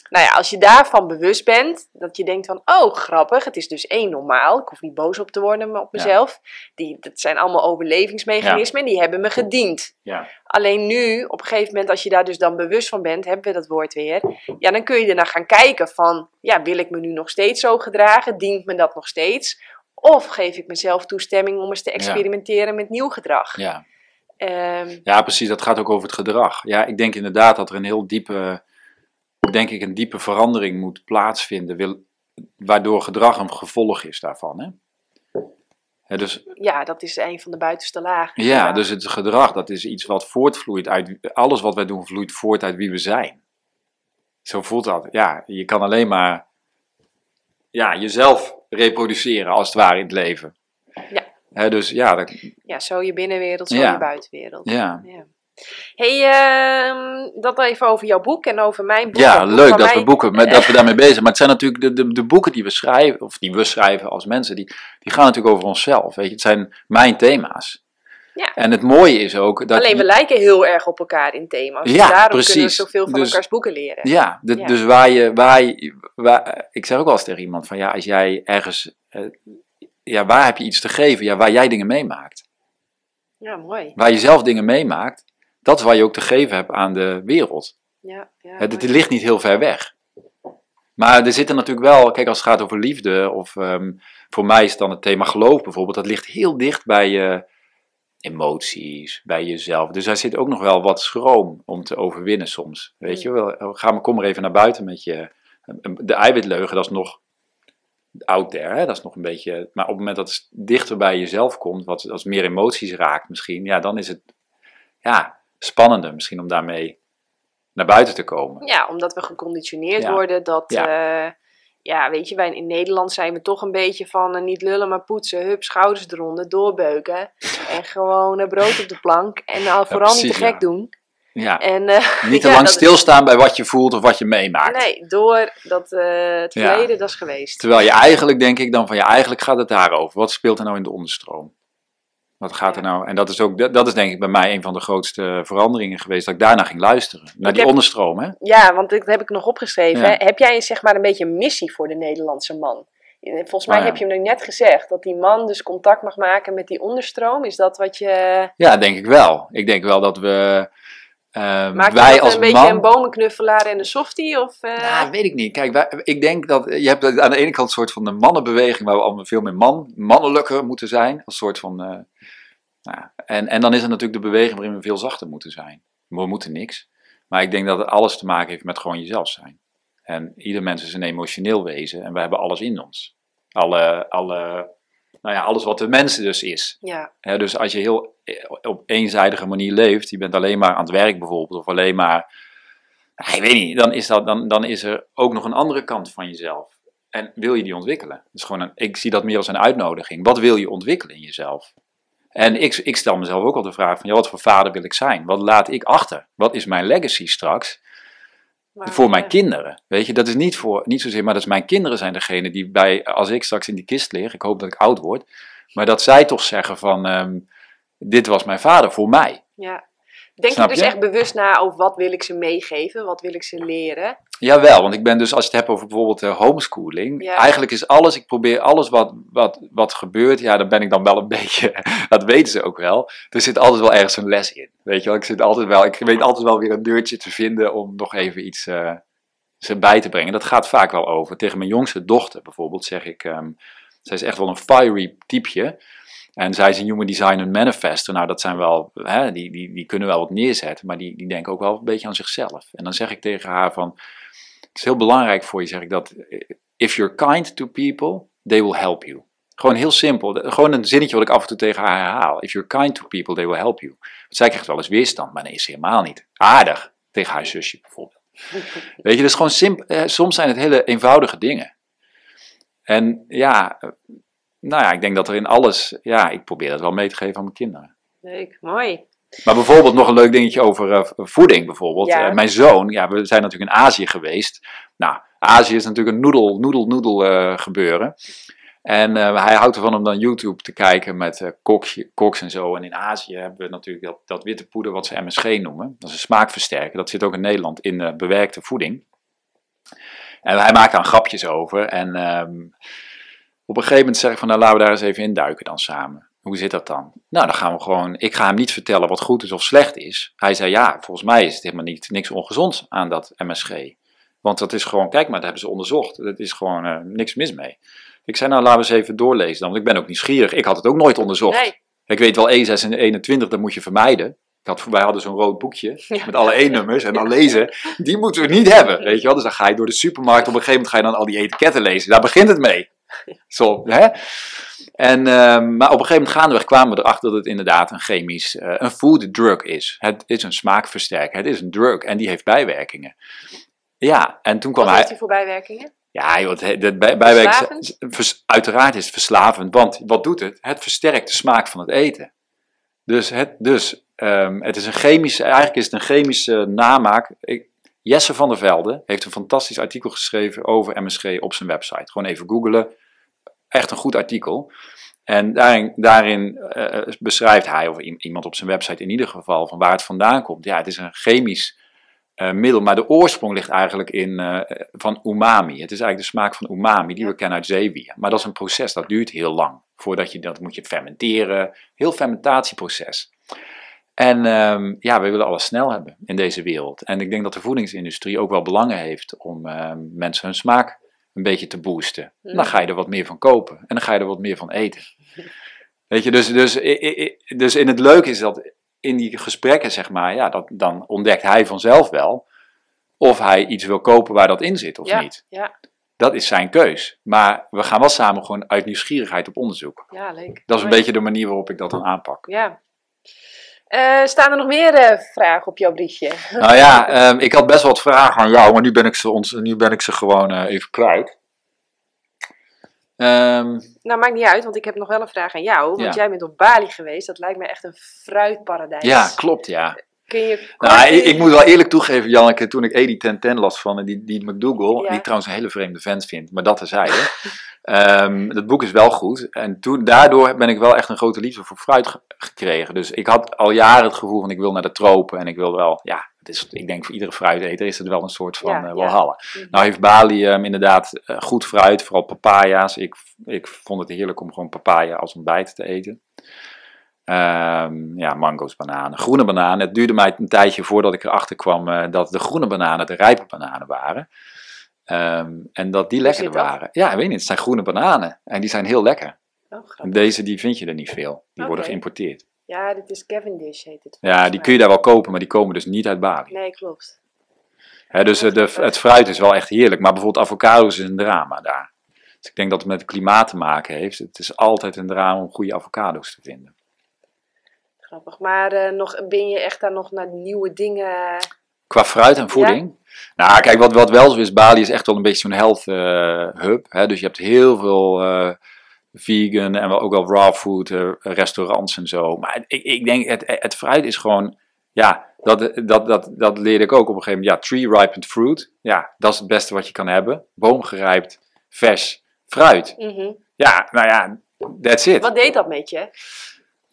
Nou ja, als je daarvan bewust bent, dat je denkt van, oh grappig, het is dus één normaal, ik hoef niet boos op te worden op Ja. mezelf. Die, dat zijn allemaal overlevingsmechanismen, die hebben me gediend. Ja. Alleen nu, op een gegeven moment, als je daar dus dan bewust van bent, hebben we dat woord weer. Ja, dan kun je ernaar gaan kijken van, ja, wil ik me nu nog steeds zo gedragen? Dient me dat nog steeds? Of geef ik mezelf toestemming om eens te experimenteren met nieuw gedrag? Ja. Ehm, ja, precies. Dat gaat ook over het gedrag. Ja, ik denk inderdaad dat er een heel diepe, denk ik, een diepe verandering moet plaatsvinden, wil, waardoor gedrag een gevolg is daarvan. Hè? Dus ja, dat is een van de buitenste lagen. Ja, dus het gedrag, dat is iets wat voortvloeit uit, alles wat wij doen vloeit voort uit wie we zijn. Zo voelt dat. Ja, je kan alleen maar ja, jezelf reproduceren als het ware in het leven. Ja. Dus ja, dat, Ja, zo je binnenwereld, zo Ja. je buitenwereld. ja. Ja. Hey, ehm, dat even over jouw boek en over mijn boek. ja boek leuk dat mij- we, boeken, met, dat we daarmee bezig zijn. Maar het zijn natuurlijk de, de, de boeken die we schrijven, of die we schrijven als mensen, die, die gaan natuurlijk over onszelf. Weet je? Het zijn mijn thema's. Ja. En het mooie is ook dat... Alleen je- we lijken heel erg op elkaar in thema's. Ja, dus daarom kunnen we precies. zoveel van Dus- elkaars boeken leren. Ja, de- Ja. dus waar je, waar, je, waar, ik zeg ook wel eens tegen iemand van ja, als jij ergens, eh, ja, waar heb je iets te geven? Ja, waar jij dingen meemaakt. Ja, mooi. Waar je zelf dingen meemaakt, dat is waar je ook te geven hebt aan de wereld. Ja, ja, Het, ligt niet heel ver weg. Maar er zitten natuurlijk wel, kijk als het gaat over liefde, of ehm, voor mij is dan het thema geloof bijvoorbeeld, dat ligt heel dicht bij je emoties, bij jezelf. Dus daar zit ook nog wel wat schroom om te overwinnen soms. Weet je wel, ga maar, kom maar even naar buiten met je. De eiwitleugen, dat is nog out there, hè? dat is nog een beetje. Maar op het moment dat het dichter bij jezelf komt, wat als meer emoties raakt misschien, ja, dan is het ja, spannender misschien om daarmee naar buiten te komen. Ja, omdat we geconditioneerd Ja. worden dat, Ja. ja. ja, weet je, wij in Nederland zijn we toch een beetje van eh, niet lullen, maar poetsen, hup, schouders eronder, doorbeuken. en gewoon eh, brood op de plank en al vooral niet te gek doen. Ja. En eh, Niet te ja, lang is- stilstaan bij wat je voelt of wat je meemaakt. nee, door dat eh, het Ja. verleden, dat is geweest. Terwijl je eigenlijk, denk ik dan van ja, eigenlijk gaat het daarover. Wat speelt er nou in de onderstroom? Wat gaat er nou? En dat is ook, dat is denk ik bij mij een van de grootste veranderingen geweest, dat ik daarna ging luisteren. Naar Ik die heb- onderstroom, hè? Ja, want dat heb ik nog opgeschreven. Ja. Heb jij zeg maar een beetje een missie voor de Nederlandse man? Volgens mij ja. heb je hem nu net gezegd, dat die man dus contact mag maken met die onderstroom. Is dat wat je... Ja, denk ik wel. Ik denk wel dat we, eh, Maakt je wij als een beetje man... een bomenknuffelaar en een softie? Of, eh, Nou, weet ik niet. Kijk, wij, ik denk dat je hebt aan de ene kant een soort van de mannenbeweging waar we allemaal veel meer man, mannelijker moeten zijn. Als soort van, eh, nou, en, en dan is er natuurlijk de beweging waarin we veel zachter moeten zijn. We moeten niks. Maar ik denk dat het alles te maken heeft met gewoon jezelf zijn. En ieder mens is een emotioneel wezen en we hebben alles in ons. Alle, alle, nou ja, alles wat de mens dus is. ja, dus als je heel eh, op eenzijdige manier leeft, je bent alleen maar aan het werk bijvoorbeeld, of alleen maar, nou, ik weet niet, dan is, dat, dan, dan is er ook nog een andere kant van jezelf. En wil je die ontwikkelen? Is gewoon een, ik zie dat meer als een uitnodiging. Wat wil je ontwikkelen in jezelf? En ik, ik stel mezelf ook al de vraag van, ja, wat voor vader wil ik zijn? Wat laat ik achter? Wat is mijn legacy straks? maar, voor mijn eh, kinderen. Weet je, dat is niet, voor, niet zozeer, maar dat is mijn kinderen zijn degene die bij, als ik straks in die kist lig, ik hoop dat ik oud word, maar dat zij toch zeggen van, ehm, dit was mijn vader voor mij. Ja. Denk je dus echt bewust na over wat wil ik ze meegeven? Wat wil ik ze leren? Jawel, want ik ben dus, als je het hebt over bijvoorbeeld eh, homeschooling, Ja. eigenlijk is alles, ik probeer alles wat, wat, wat gebeurt, ja, daar ben ik dan wel een beetje, dat weten ze ook wel, er zit altijd wel ergens een les in. Weet je wel, ik, zit altijd wel, ik weet altijd wel weer een deurtje te vinden om nog even iets eh, ze bij te brengen. Dat gaat vaak wel over. Tegen mijn jongste dochter bijvoorbeeld zeg ik, ehm, zij is echt wel een fiery typeje. En zij is een human designer manifester. Nou, dat zijn wel, hè, die, die, die kunnen wel wat neerzetten, maar die, die denken ook wel een beetje aan zichzelf. En dan zeg ik tegen haar van, het is heel belangrijk voor je, zeg ik dat, if you're kind to people, they will help you. Gewoon heel simpel. Gewoon een zinnetje wat ik af en toe tegen haar herhaal. If you're kind to people, they will help you. Want zij krijgt wel eens weerstand, maar nee, is helemaal niet. Aardig. Tegen haar zusje bijvoorbeeld. Weet je, dus gewoon simpel. eh, soms zijn het hele eenvoudige dingen. En ja, nou ja, ik denk dat er in alles, ja, ik probeer dat wel mee te geven aan mijn kinderen. Leuk, mooi. Maar bijvoorbeeld nog een leuk dingetje over eh, voeding bijvoorbeeld. Ja. Eh, mijn zoon, ja, we zijn natuurlijk in Azië geweest. Nou, Azië is natuurlijk een noedel, noedel, noedel eh, gebeuren. En hij houdt ervan om dan YouTube te kijken met koks, koks en zo. En in Azië hebben we natuurlijk dat, dat witte poeder wat ze MSG noemen. Dat is een smaakversterker. Dat zit ook in Nederland in bewerkte voeding. En hij maakt daar grapjes over. En ehm, op een gegeven moment zeg ik van, nou laten we daar eens even induiken dan samen. Hoe zit dat dan? Nou, dan gaan we gewoon, ik ga hem niet vertellen wat goed is of slecht is. Hij zei, ja, volgens mij is het helemaal niet, niks ongezonds aan dat MSG. Want dat is gewoon, kijk maar, dat hebben ze onderzocht. Er is gewoon eh, niks mis mee. Ik zei, nou laten we eens even doorlezen dan, want ik ben ook nieuwsgierig. Ik had het ook nooit onderzocht. Nee, Ik weet wel, E6 en 21, dat moet je vermijden. Ik had, wij hadden zo'n rood boekje Ja. met alle E-nummers en dan lezen. Die moeten we niet hebben, weet je wel. Dus dan ga je door de supermarkt, op een gegeven moment ga je dan al die etiketten lezen. Daar begint het mee. Zo, hè? En, ehm, maar op een gegeven moment gaandeweg kwamen we erachter dat het inderdaad een chemisch, eh, een food drug is. Het is een smaakversterker, het is een drug en die heeft bijwerkingen. Ja, en toen kwam wat hij... heeft hij voor bijwerkingen? Ja, joh, het, het, de bij- bijwerking, Verslavend? vers- uiteraard is het verslavend, want wat doet het? Het versterkt de smaak van het eten. Dus, het, dus ehm, het is een chemische, eigenlijk is het een chemische namaak. Ik, Jesse van der Velde heeft een fantastisch artikel geschreven over MSG op zijn website. Gewoon even googlen. Echt een goed artikel. En daarin, daarin eh, beschrijft hij, of iemand op zijn website in ieder geval, van waar het vandaan komt. Ja, het is een chemisch eh, middel, maar de oorsprong ligt eigenlijk in eh, van umami. Het is eigenlijk de smaak van umami die we kennen uit zeewier. Maar dat is een proces, dat duurt heel lang. Voordat je dat moet je fermenteren, heel fermentatieproces. En ehm, ja, we willen alles snel hebben in deze wereld. En ik denk dat de voedingsindustrie ook wel belangen heeft om ehm, mensen hun smaak een beetje te boosten. Dan ga je er wat meer van kopen en dan ga je er wat meer van eten. Weet je, dus, dus, dus in het leuke is dat in die gesprekken, zeg maar, ja, dat, dan ontdekt hij vanzelf wel of hij iets wil kopen waar dat in zit of ja, niet. Ja, Dat is zijn keus. Maar we gaan wel samen gewoon uit nieuwsgierigheid op onderzoek. ja, leuk. Dat is een beetje de manier waarop ik dat dan aanpak. Ja. Eh, staan er nog meer eh, vragen op jouw briefje? Nou ja, ehm, ik had best wel wat vragen aan jou, maar nu ben ik ze, ons, nu ben ik ze gewoon eh, even kwijt. Ehm, Nou, maakt niet uit, want ik heb nog wel een vraag aan jou. Want Ja. jij bent op Bali geweest. Dat lijkt me echt een fruitparadijs. ja, klopt, ja. Kun je kort Nou, ik, moet wel eerlijk toegeven, Janneke, toen ik Eddie 1010 las van eh, die, die McDougall, Ja. die trouwens een hele vreemde vent vind, maar dat terzijde. Ehm dat boek is wel goed. En toen, daardoor ben ik wel echt een grote liefde voor fruit ge- gekregen. Dus ik had al jaren het gevoel van ik wil naar de tropen en ik wil wel, ja, het is, ik denk voor iedere fruiteter is het wel een soort van Ja, eh walhalla. Mhm. Nou heeft Bali ehm, inderdaad eh, goed fruit, vooral papaya's. Ik, ik vond het heerlijk om gewoon papaya als ontbijt te eten. Ehm, ja, mango's, bananen, groene bananen. Het duurde mij een tijdje voordat ik erachter kwam eh, dat de groene bananen de rijpe bananen waren. Ehm, en dat die lekkerder waren. Ja, ik weet niet, het zijn groene bananen. En die zijn heel lekker. Oh, deze die vind je er niet veel. Die worden geïmporteerd. Ja, dit is Cavendish heet het. Ja, die mij. kun je daar wel kopen, maar die komen dus niet uit Bali. Nee, klopt. Dus eh, de, het fruit is wel echt heerlijk. Maar bijvoorbeeld avocado's is een drama daar. Dus ik denk dat het met het klimaat te maken heeft. Het is altijd een drama om goede avocado's te vinden. Grappig. Maar eh, nog, ben je echt daar nog naar nieuwe dingen... Qua fruit en voeding? Nou, kijk, wat, wat wel zo is, Bali is echt wel een beetje zo'n health eh, hub. Hè? Dus je hebt heel veel eh, vegan en ook wel raw food restaurants en zo. Maar ik, ik denk, het, het fruit is gewoon, ja, dat, dat, dat, dat leerde ik ook op een gegeven moment. Ja, tree-ripened fruit, ja, dat is het beste wat je kan hebben. Boomgerijpt, vers fruit. Mhm. Ja, nou ja, that's it. Wat deed dat met je?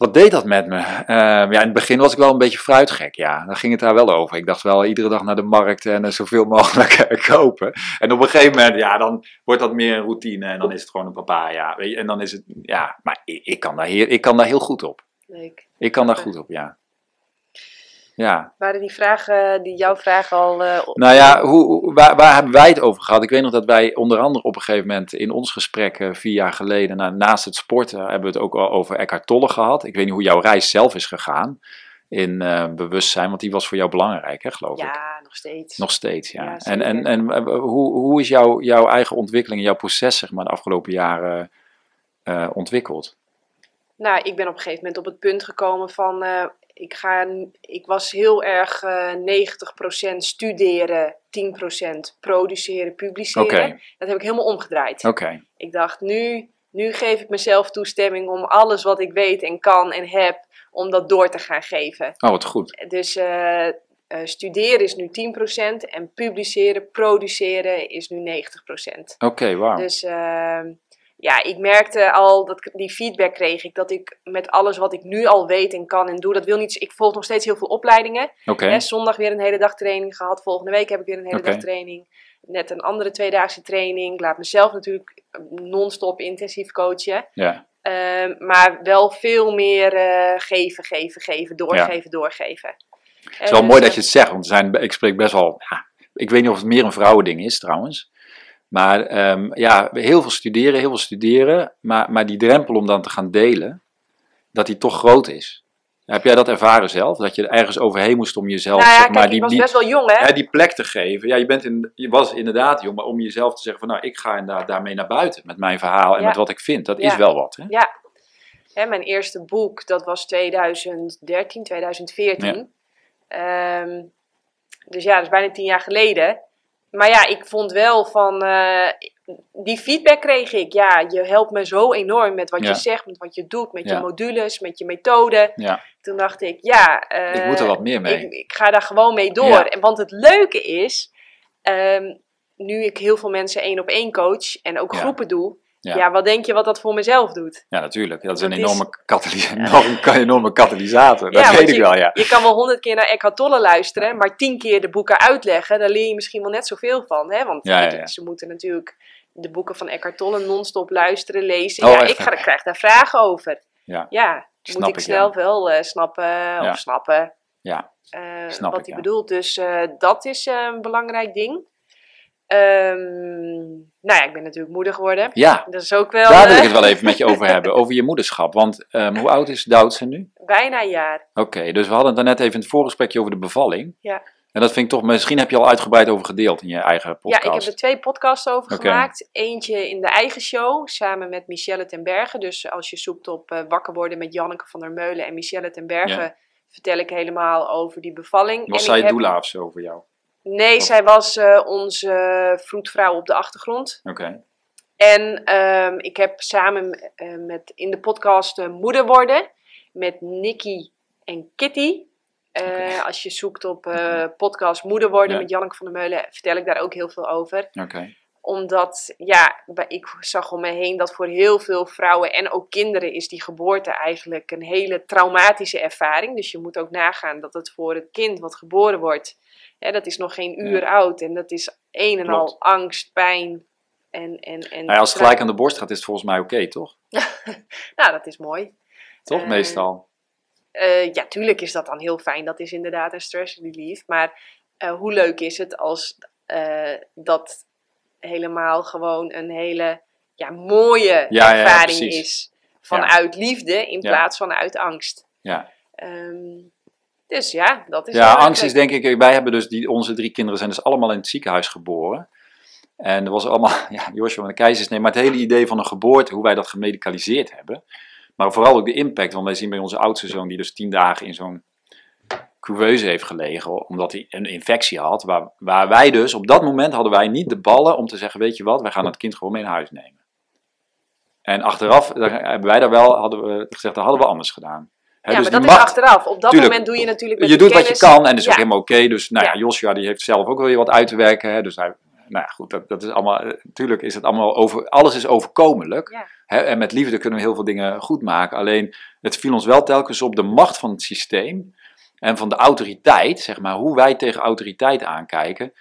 Wat deed dat met me? Ehm, ja, in het begin was ik wel een beetje fruitgek, ja. Dan ging het daar wel over. Ik dacht wel iedere dag naar de markt en eh, zoveel mogelijk eh, kopen. En op een gegeven moment, ja, dan wordt dat meer een routine en dan is het gewoon een papaya. Weet je? En dan is het, ja, maar ik, ik, kan daar heel, ik kan daar heel goed op. Leuk. Ik kan daar goed op, ja. Ja, Waren die vragen, die jouw vragen al... eh, op- nou ja, hoe, waar, waar hebben wij het over gehad? Ik weet nog dat wij onder andere op een gegeven moment in ons gesprek eh, vier jaar geleden, nou, naast het sporten, hebben we het ook al over Eckhart Tolle gehad. Ik weet niet hoe jouw reis zelf is gegaan in eh, bewustzijn, want die was voor jou belangrijk, hè, geloof ik. Ja, nog steeds. Nog steeds, ja. Ja, en en, en eh, hoe, hoe is jouw, jouw eigen ontwikkeling, jouw proces, zeg maar, de afgelopen jaren eh, ontwikkeld? Nou, ik ben op een gegeven moment op het punt gekomen van... eh, ik, ga, ik was heel erg eh 90% studeren, 10% produceren, publiceren. Dat heb ik helemaal omgedraaid. Oké, Ik dacht, nu, nu geef ik mezelf toestemming om alles wat ik weet en kan en heb, om dat door te gaan geven. oh wat goed. Dus eh, eh, studeren is nu 10% en publiceren, produceren is nu 90%. Oké, wauw. Dus ehm, ja, ik merkte al, dat ik- die feedback kreeg ik, dat ik met alles wat ik nu al weet en kan en doe, dat wil niet, ik volg nog steeds heel veel opleidingen. Oké, Hè, zondag weer een hele dag training gehad, volgende week heb ik weer een hele dag training. Net een andere tweedaagse training. Ik laat mezelf natuurlijk non-stop intensief coachen. ja. Ehm, maar wel veel meer eh, geven, geven, geven, doorgeven, doorgeven. Het is wel mooi dat je het zegt, want er zijn, ik spreek best wel. Ja, ik weet niet of het meer een vrouwending is trouwens. Maar ehm, ja, heel veel studeren, heel veel studeren. Maar, maar die drempel om dan te gaan delen, dat die toch groot is. Heb jij dat ervaren zelf? Dat je er ergens overheen moest om jezelf Nou ja, zeg kijk, maar, ik die, was die, best wel jong, hè? die plek te geven? Ja, je, bent in, je was inderdaad jong, maar om jezelf te zeggen van nou, ik ga inderdaad daarmee naar buiten met mijn verhaal en Ja. met wat ik vind. Dat is wel wat. Hè? Ja. Hè, mijn eerste boek, dat was 2013, 2014. Ehm, dus ja, dat is bijna tien jaar geleden. Maar ja, ik vond wel van... eh, die feedback kreeg ik. Ja, je helpt me zo enorm met wat Ja. je zegt, met wat je doet, met Ja. je modules, met je methode. Ja. Toen dacht ik, ja... eh, Ik moet er wat meer mee. Ik, ik ga daar gewoon mee door. En Want het leuke is, ehm, nu ik heel veel mensen één op één coach en ook groepen doe... Ja. Ja. wat denk je wat dat voor mezelf doet? Ja, natuurlijk. Dat is een Dat is- enorme, katalysator. enorme, enorme katalysator. Dat Ja, weet ik wel, ja. Je kan wel honderd keer naar Eckhart Tolle luisteren, maar tien keer de boeken uitleggen, daar leer je misschien wel net zoveel van. Hè? Want Ja, ja, ja. ze moeten natuurlijk de boeken van Eckhart Tolle non-stop luisteren, lezen. Oh, ja, echt, ik ga, krijg daar vragen over. Ja. ja, moet ik snel ja. wel eh, snappen Ja. of snappen Ja, Snap wat hij ja. bedoelt. Dus eh, dat is een belangrijk ding. Ehm, nou ja, ik ben natuurlijk moeder geworden. ja. Dat is ook wel daar wil eh, ik het wel even met je over hebben, over je moederschap. Want ehm, hoe oud is Doutse nu? bijna een jaar. Oké, dus we hadden het daarnet even in het voorgesprekje over de bevalling. Ja. En dat vind ik toch, misschien heb je al uitgebreid over gedeeld in je eigen podcast. Ja, ik heb er twee podcasts over gemaakt. Eentje in de eigen show, samen met Michelle ten Berge. Dus als je zoekt op eh, Wakker worden met Janneke van der Meulen en Michelle ten Berge... Ja. vertel ik helemaal over die bevalling. Was en zij heb- doula of zo voor jou? Nee, Of- zij was eh, onze vroedvrouw op de achtergrond. Oké. En ehm, ik heb samen eh, met in de podcast eh, Moeder worden met Nikki en Kitty. Als je zoekt op podcast Moeder worden Ja. met Janneke van der Meulen, vertel ik daar ook heel veel over. Oké. Omdat, ja, ik zag om me heen dat voor heel veel vrouwen en ook kinderen is die geboorte eigenlijk een hele traumatische ervaring. Dus je moet ook nagaan dat het voor het kind wat geboren wordt, hè, dat is nog geen Ja. uur oud. En dat is een en Klopt. al angst, pijn en... en, en Nou ja, als het gelijk aan de borst gaat, is het volgens mij oké, toch? Nou, dat is mooi. Toch, Eh, meestal? Eh, ja, tuurlijk is dat dan heel fijn. Dat is inderdaad een stress relief. Maar eh, hoe leuk is het als dat helemaal gewoon een hele ja, mooie Ja, ja, ja, ervaring is. Vanuit liefde in plaats van uit angst. Ja. Ehm, dus ja, dat is Ja, angst is denk ik, wij hebben dus, die, onze drie kinderen zijn dus allemaal in het ziekenhuis geboren. En er was allemaal, ja, Joshua en de keizersnee, maar het hele idee van een geboorte, hoe wij dat gemedicaliseerd hebben. Maar vooral ook de impact, want wij zien bij onze oudste zoon, die dus tien dagen in zo'n couveuse heeft gelegen, omdat hij een infectie had. Waar, waar wij dus, op dat moment hadden wij niet de ballen om te zeggen, weet je wat, wij gaan het kind gewoon mee naar huis nemen. En achteraf hebben wij daar wel, hadden we gezegd, dat hadden we anders gedaan. Ja, dus maar dat is achteraf. Op dat Tuurlijk. moment doe je natuurlijk met je doet wat je kan en dat is Ja. ook helemaal oké. Dus nou ja. Joshua die heeft zelf ook wel weer wat uit te werken. Hè, dus hij, nou ja, goed, dat, dat is allemaal, natuurlijk is het allemaal over, alles is overkomelijk. Ja. En met liefde kunnen we heel veel dingen goed maken. Alleen, het viel ons wel telkens op de macht van het systeem en van de autoriteit, zeg maar, hoe wij tegen autoriteit aankijken.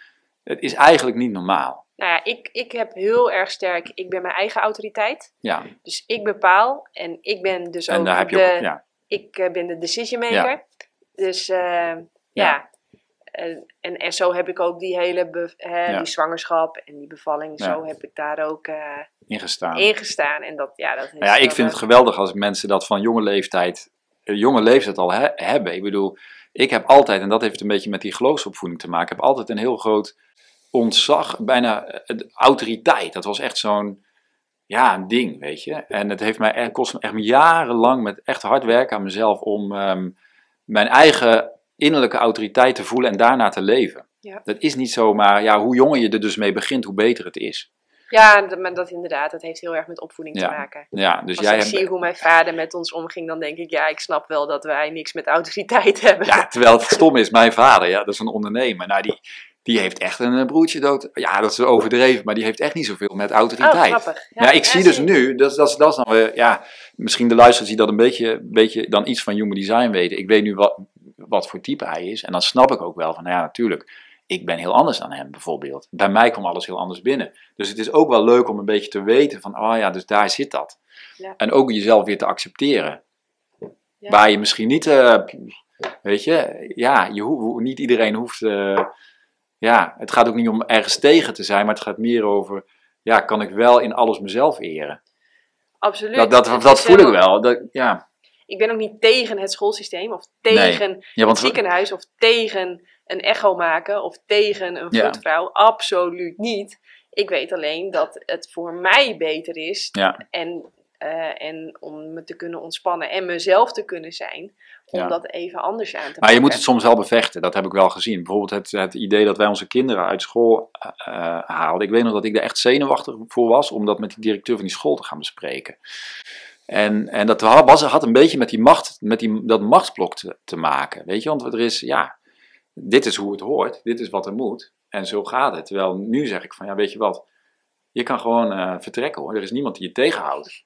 Het is eigenlijk niet normaal. Nou ja, ik, ik heb heel erg sterk, ik ben mijn eigen autoriteit. Ja, Dus ik bepaal en ik ben dus en ook daar heb je de, ook, ja, ik eh, ben de decision maker. Dus eh, ja. Ja. En, en, en zo heb ik ook die hele be- hè, Ja. die zwangerschap en die bevalling, Ja. zo heb ik daar ook eh ingestaan. ingestaan. En dat, ja, dat Nou ja, ik vind het geweldig als mensen dat van jonge leeftijd, jonge leeftijd al he- hebben. Ik bedoel, ik heb altijd, en dat heeft een beetje met die geloofsopvoeding te maken, heb altijd een heel groot ontzag, bijna autoriteit. Dat was echt zo'n, ja, een ding, weet je. En het heeft mij echt, kost me echt jarenlang met echt hard werken aan mezelf om ehm, mijn eigen innerlijke autoriteit te voelen en daarna te leven. Ja. Dat is niet zomaar, ja, hoe jonger je er dus mee begint, hoe beter het is. Ja, dat, maar dat inderdaad, dat heeft heel erg met opvoeding Ja. te maken. Ja, dus Als jij ik hebt, zie hoe mijn vader met ons omging, dan denk ik, ja, ik snap wel dat wij niks met autoriteit hebben. Ja, terwijl het stom is, mijn vader, ja, dat is een ondernemer. Nou, die, die heeft echt een eh, broertje dood. Ja, dat is overdreven, maar die heeft echt niet zoveel met oh, autoriteit. grappig. Ja, ik zie dus nu, dat, dat, dat is dan weer, ja, misschien de luisteraars die dat een beetje, beetje dan iets van human design weten. Ik weet nu wat, wat voor type hij is en dan snap ik ook wel van, nou ja, natuurlijk, ik ben heel anders dan hem bijvoorbeeld. Bij mij kwam alles heel anders binnen. Dus het is ook wel leuk om een beetje te weten van, oh ja, dus daar zit dat. Ja. En ook jezelf weer te accepteren. Ja. Waar je misschien niet, eh, weet je, ja, je niet iedereen hoeft, eh, ja, het gaat ook niet om ergens tegen te zijn, maar het gaat meer over, ja, kan ik wel in alles mezelf eren? Absoluut. Dat, dat, voel ik wel. Dat, ja. Ik ben ook niet tegen het schoolsysteem of tegen ja, het ziekenhuis of tegen een echo maken of tegen een Ja. vroedvrouw. Absoluut niet. Ik weet alleen dat het voor mij beter is Ja. en, eh, en om me te kunnen ontspannen en mezelf te kunnen zijn, om Ja. dat even anders aan te pakken. Maar je moet het soms wel bevechten, dat heb ik wel gezien. Bijvoorbeeld het, het idee dat wij onze kinderen uit school eh, haalden. Ik weet nog dat ik er echt zenuwachtig voor was om dat met die directeur van die school te gaan bespreken. En, en dat was, had een beetje met, die macht, met die, dat machtsblok te, te maken. Weet je, want er is, ja, dit is hoe het hoort, dit is wat er moet. En zo gaat het. Terwijl nu zeg ik van, ja, weet je wat, je kan gewoon eh, vertrekken hoor. Er is niemand die je tegenhoudt.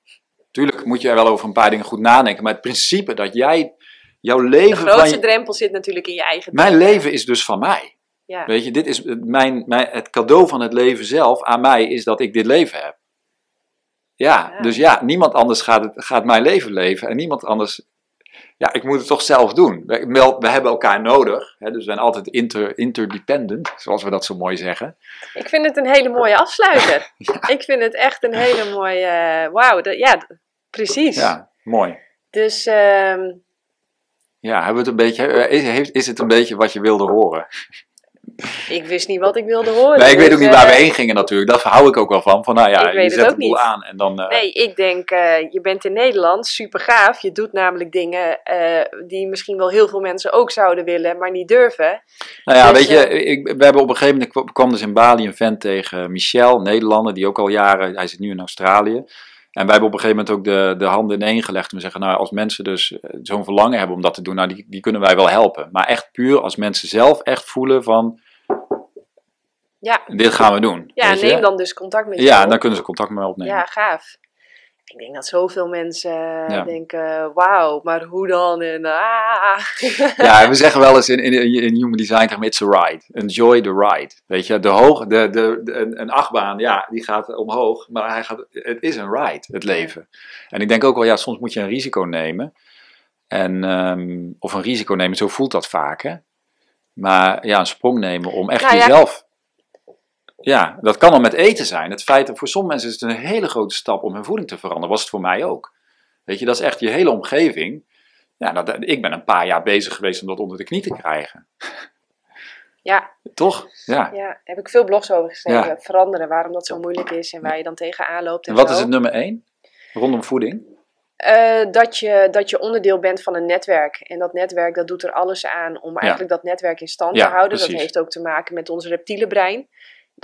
Tuurlijk moet je er wel over een paar dingen goed nadenken. Maar het principe dat jij jouw De leven van grootste drempel zit natuurlijk in je eigen mijn leven is dus van mij. Ja. Weet je, dit is het- mijn, mijn, het cadeau van het leven zelf aan mij is dat ik dit leven heb. Ja, Ja. dus ja, niemand anders gaat, het, gaat mijn leven leven en niemand anders ja, ik moet het toch zelf doen. We, we hebben elkaar nodig, hè, dus we zijn altijd inter, interdependent, zoals we dat zo mooi zeggen. Ik vind het een hele mooie afsluiter. Ik vind het echt een hele mooie. eh, Wauw, ja, precies. Ja, mooi. Dus ehm, Ja, hebben we het een beetje, eh, is, het een beetje wat je wilde horen? ik wist niet wat ik wilde horen. Nee, ik weet dus, ook niet waar we eh, heen gingen natuurlijk. Dat hou ik ook wel van. Van nou ja, Ik weet je het zet ook het boel niet. aan en dan... eh, Nee, ik denk, je bent in Nederland, super gaaf. Je doet namelijk dingen die misschien wel heel veel mensen ook zouden willen, maar niet durven. Nou ja, Dus, weet je, ik, we hebben op een gegeven moment, kwam dus in Bali een vent tegen Michel, Nederlander, die ook al jaren, hij zit nu in Australië. En wij hebben op een gegeven moment ook de, de handen ineen gelegd. En we zeggen, nou, als mensen dus eh, zo'n verlangen hebben om dat te doen, nou, die, die kunnen wij wel helpen. Maar echt puur als mensen zelf echt voelen van, Ja, dit gaan we doen. ja neem dan dus contact met je Ja, dan kunnen ze contact met mij opnemen. Ja, gaaf. Ik denk dat zoveel mensen Ja. denken, wauw, maar hoe dan? En, ah. Ja, we zeggen wel eens in, in, in Human Design it's a ride. Enjoy the ride. Weet je, de hoog, de, de, de- een, achtbaan, ja, die gaat omhoog. Maar hij gaat, het is een ride, het leven. En ik denk ook wel, ja, soms moet je een risico nemen. En, ehm, of een risico nemen, zo voelt dat vaak, hè. Maar ja, een sprong nemen om echt Nou jezelf... Ja, dat kan al met eten zijn. Het feit dat voor sommige mensen is het een hele grote stap om hun voeding te veranderen. Was het voor mij ook. Weet je, dat is echt je hele omgeving. Ja, dat, ik ben een paar jaar bezig geweest om dat onder de knie te krijgen. ja, Toch? Ja. ja, daar heb ik veel blogs over geschreven. Ja. Veranderen, waarom dat zo moeilijk is en waar je dan tegenaan loopt. En, En wat zo. is het nummer één? Rondom voeding? Eh, dat, je, dat je onderdeel bent van een netwerk. En dat netwerk dat dout er alles aan om eigenlijk dat netwerk in stand te houden. Dat heeft ook te maken met ons reptiele brein.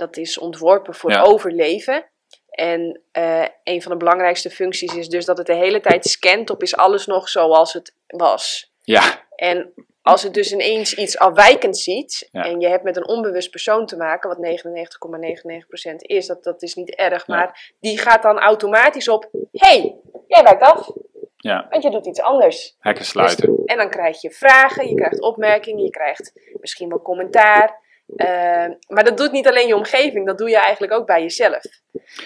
Dat is ontworpen voor Ja. overleven. En eh, een van de belangrijkste functies is dus dat het de hele tijd scant op is alles nog zoals het was. Ja, En als het dus ineens iets afwijkend ziet Ja. en je hebt met een onbewust persoon te maken, wat 99,99% is, dat, dat is niet erg, Ja. maar die gaat dan automatisch op, hey, jij wijkt af, ja. want je doet iets anders. Hekken sluiten. En dan krijg je vragen, je krijgt opmerkingen, je krijgt misschien wel commentaar. Eh, maar dat doet niet alleen je omgeving, dat doe je eigenlijk ook bij jezelf.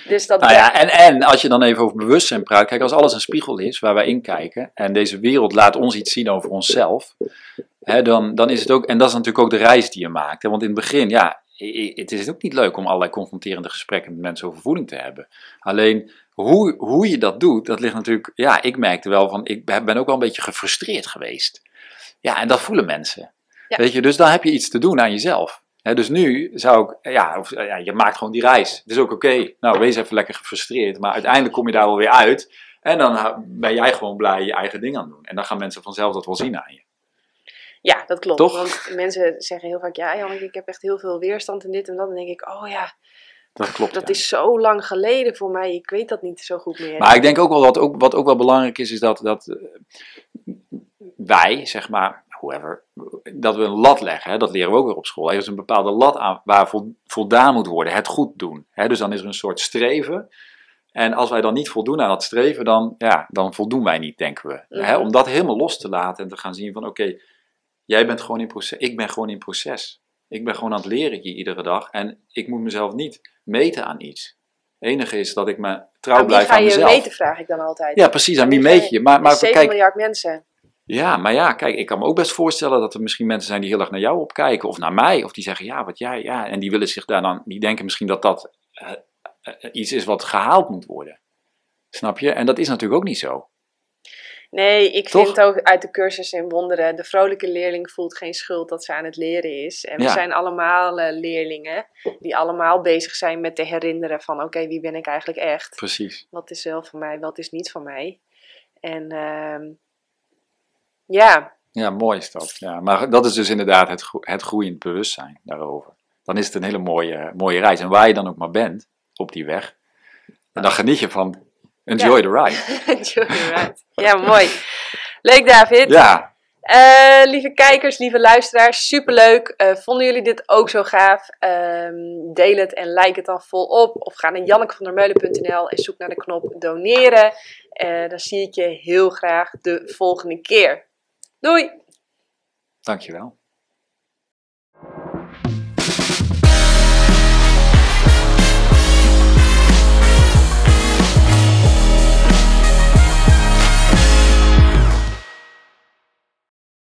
Dus dat Nou ja, en, en als je dan even over bewustzijn praat. Kijk, als alles een spiegel is waar wij in kijken. En deze wereld laat ons iets zien over onszelf. Hè, dan, dan is het ook, en dat is natuurlijk ook de reis die je maakt. Hè, want in het begin, ja, het is ook niet leuk om allerlei confronterende gesprekken met mensen over voeding te hebben. Alleen, hoe, hoe je dat doet, dat ligt natuurlijk, ja, ik merkte wel van, ik ben ben ook wel een beetje gefrustreerd geweest. Ja, en dat voelen mensen. Ja. Weet je, dus dan heb je iets te doen aan jezelf. Dus nu zou ik, ja, of, ja, je maakt gewoon die reis. Het is ook oké, nou, wees even lekker gefrustreerd. Maar uiteindelijk kom je daar wel weer uit. En dan ben jij gewoon blij je eigen ding aan het doen. En dan gaan mensen vanzelf dat wel zien aan je. Ja, dat klopt. Toch? Want mensen zeggen heel vaak, ja Janneke, ik heb echt heel veel weerstand in dit en dat. En dan denk ik, oh ja, Dat klopt. dat ja. is zo lang geleden voor mij. Ik weet dat niet zo goed meer. Maar ik denk ook wel wat ook, wat ook wel belangrijk is, is dat, dat eh, wij, zeg maar, whoever, dat we een lat leggen. Hè, dat leren we ook weer op school. Er is een bepaalde lat aan waar vol- voldaan moet worden. Het goed doen. Hè, dus dan is er een soort streven. En als wij dan niet voldoen aan dat streven, dan, ja, dan voldoen wij niet, denken we. Hè, Mhm. om dat helemaal los te laten en te gaan zien van, oké, jij bent gewoon in proces, ik ben gewoon in proces. Ik ben gewoon aan het leren hier iedere dag. En ik moet mezelf niet meten aan iets. Het enige is dat ik me trouw aan wie blijf ga aan je mezelf. meten, vraag ik dan altijd. Ja, precies. Aan Aan wie wie ga meet je? Maar, maar 7 kijk, miljard mensen. Ja, maar ja, kijk, ik kan me ook best voorstellen dat er misschien mensen zijn die heel erg naar jou opkijken of naar mij, of die zeggen ja, wat jij, ja, en die willen zich daar dan, die denken misschien dat dat eh, eh, iets is wat gehaald moet worden. Snap je? En dat is natuurlijk ook niet zo. Nee, ik Toch? vind ook uit de cursus in wonderen, de vrolijke leerling voelt geen schuld dat ze aan het leren is. En we Ja. zijn allemaal eh, leerlingen die allemaal bezig zijn met te herinneren van oké, wie ben ik eigenlijk echt? Precies. Wat is wel van mij, wat is niet van mij? En ehm, ja, Ja, mooi is dat. Ja, maar dat is dus inderdaad het, het groeiend bewustzijn daarover. Dan is het een hele mooie, mooie reis. En waar je dan ook maar bent op die weg, en dan geniet je van enjoy Ja. the ride. Enjoy the ride. ja, mooi. Leuk David. Ja, Eh, lieve kijkers, lieve luisteraars, superleuk. Eh vonden jullie dit ook zo gaaf? Ehm, deel het en like het dan volop. Of ga naar jannekevandermeulen.nl en zoek naar de knop doneren. Eh, dan zie ik je heel graag de volgende keer. Doei! dankjewel.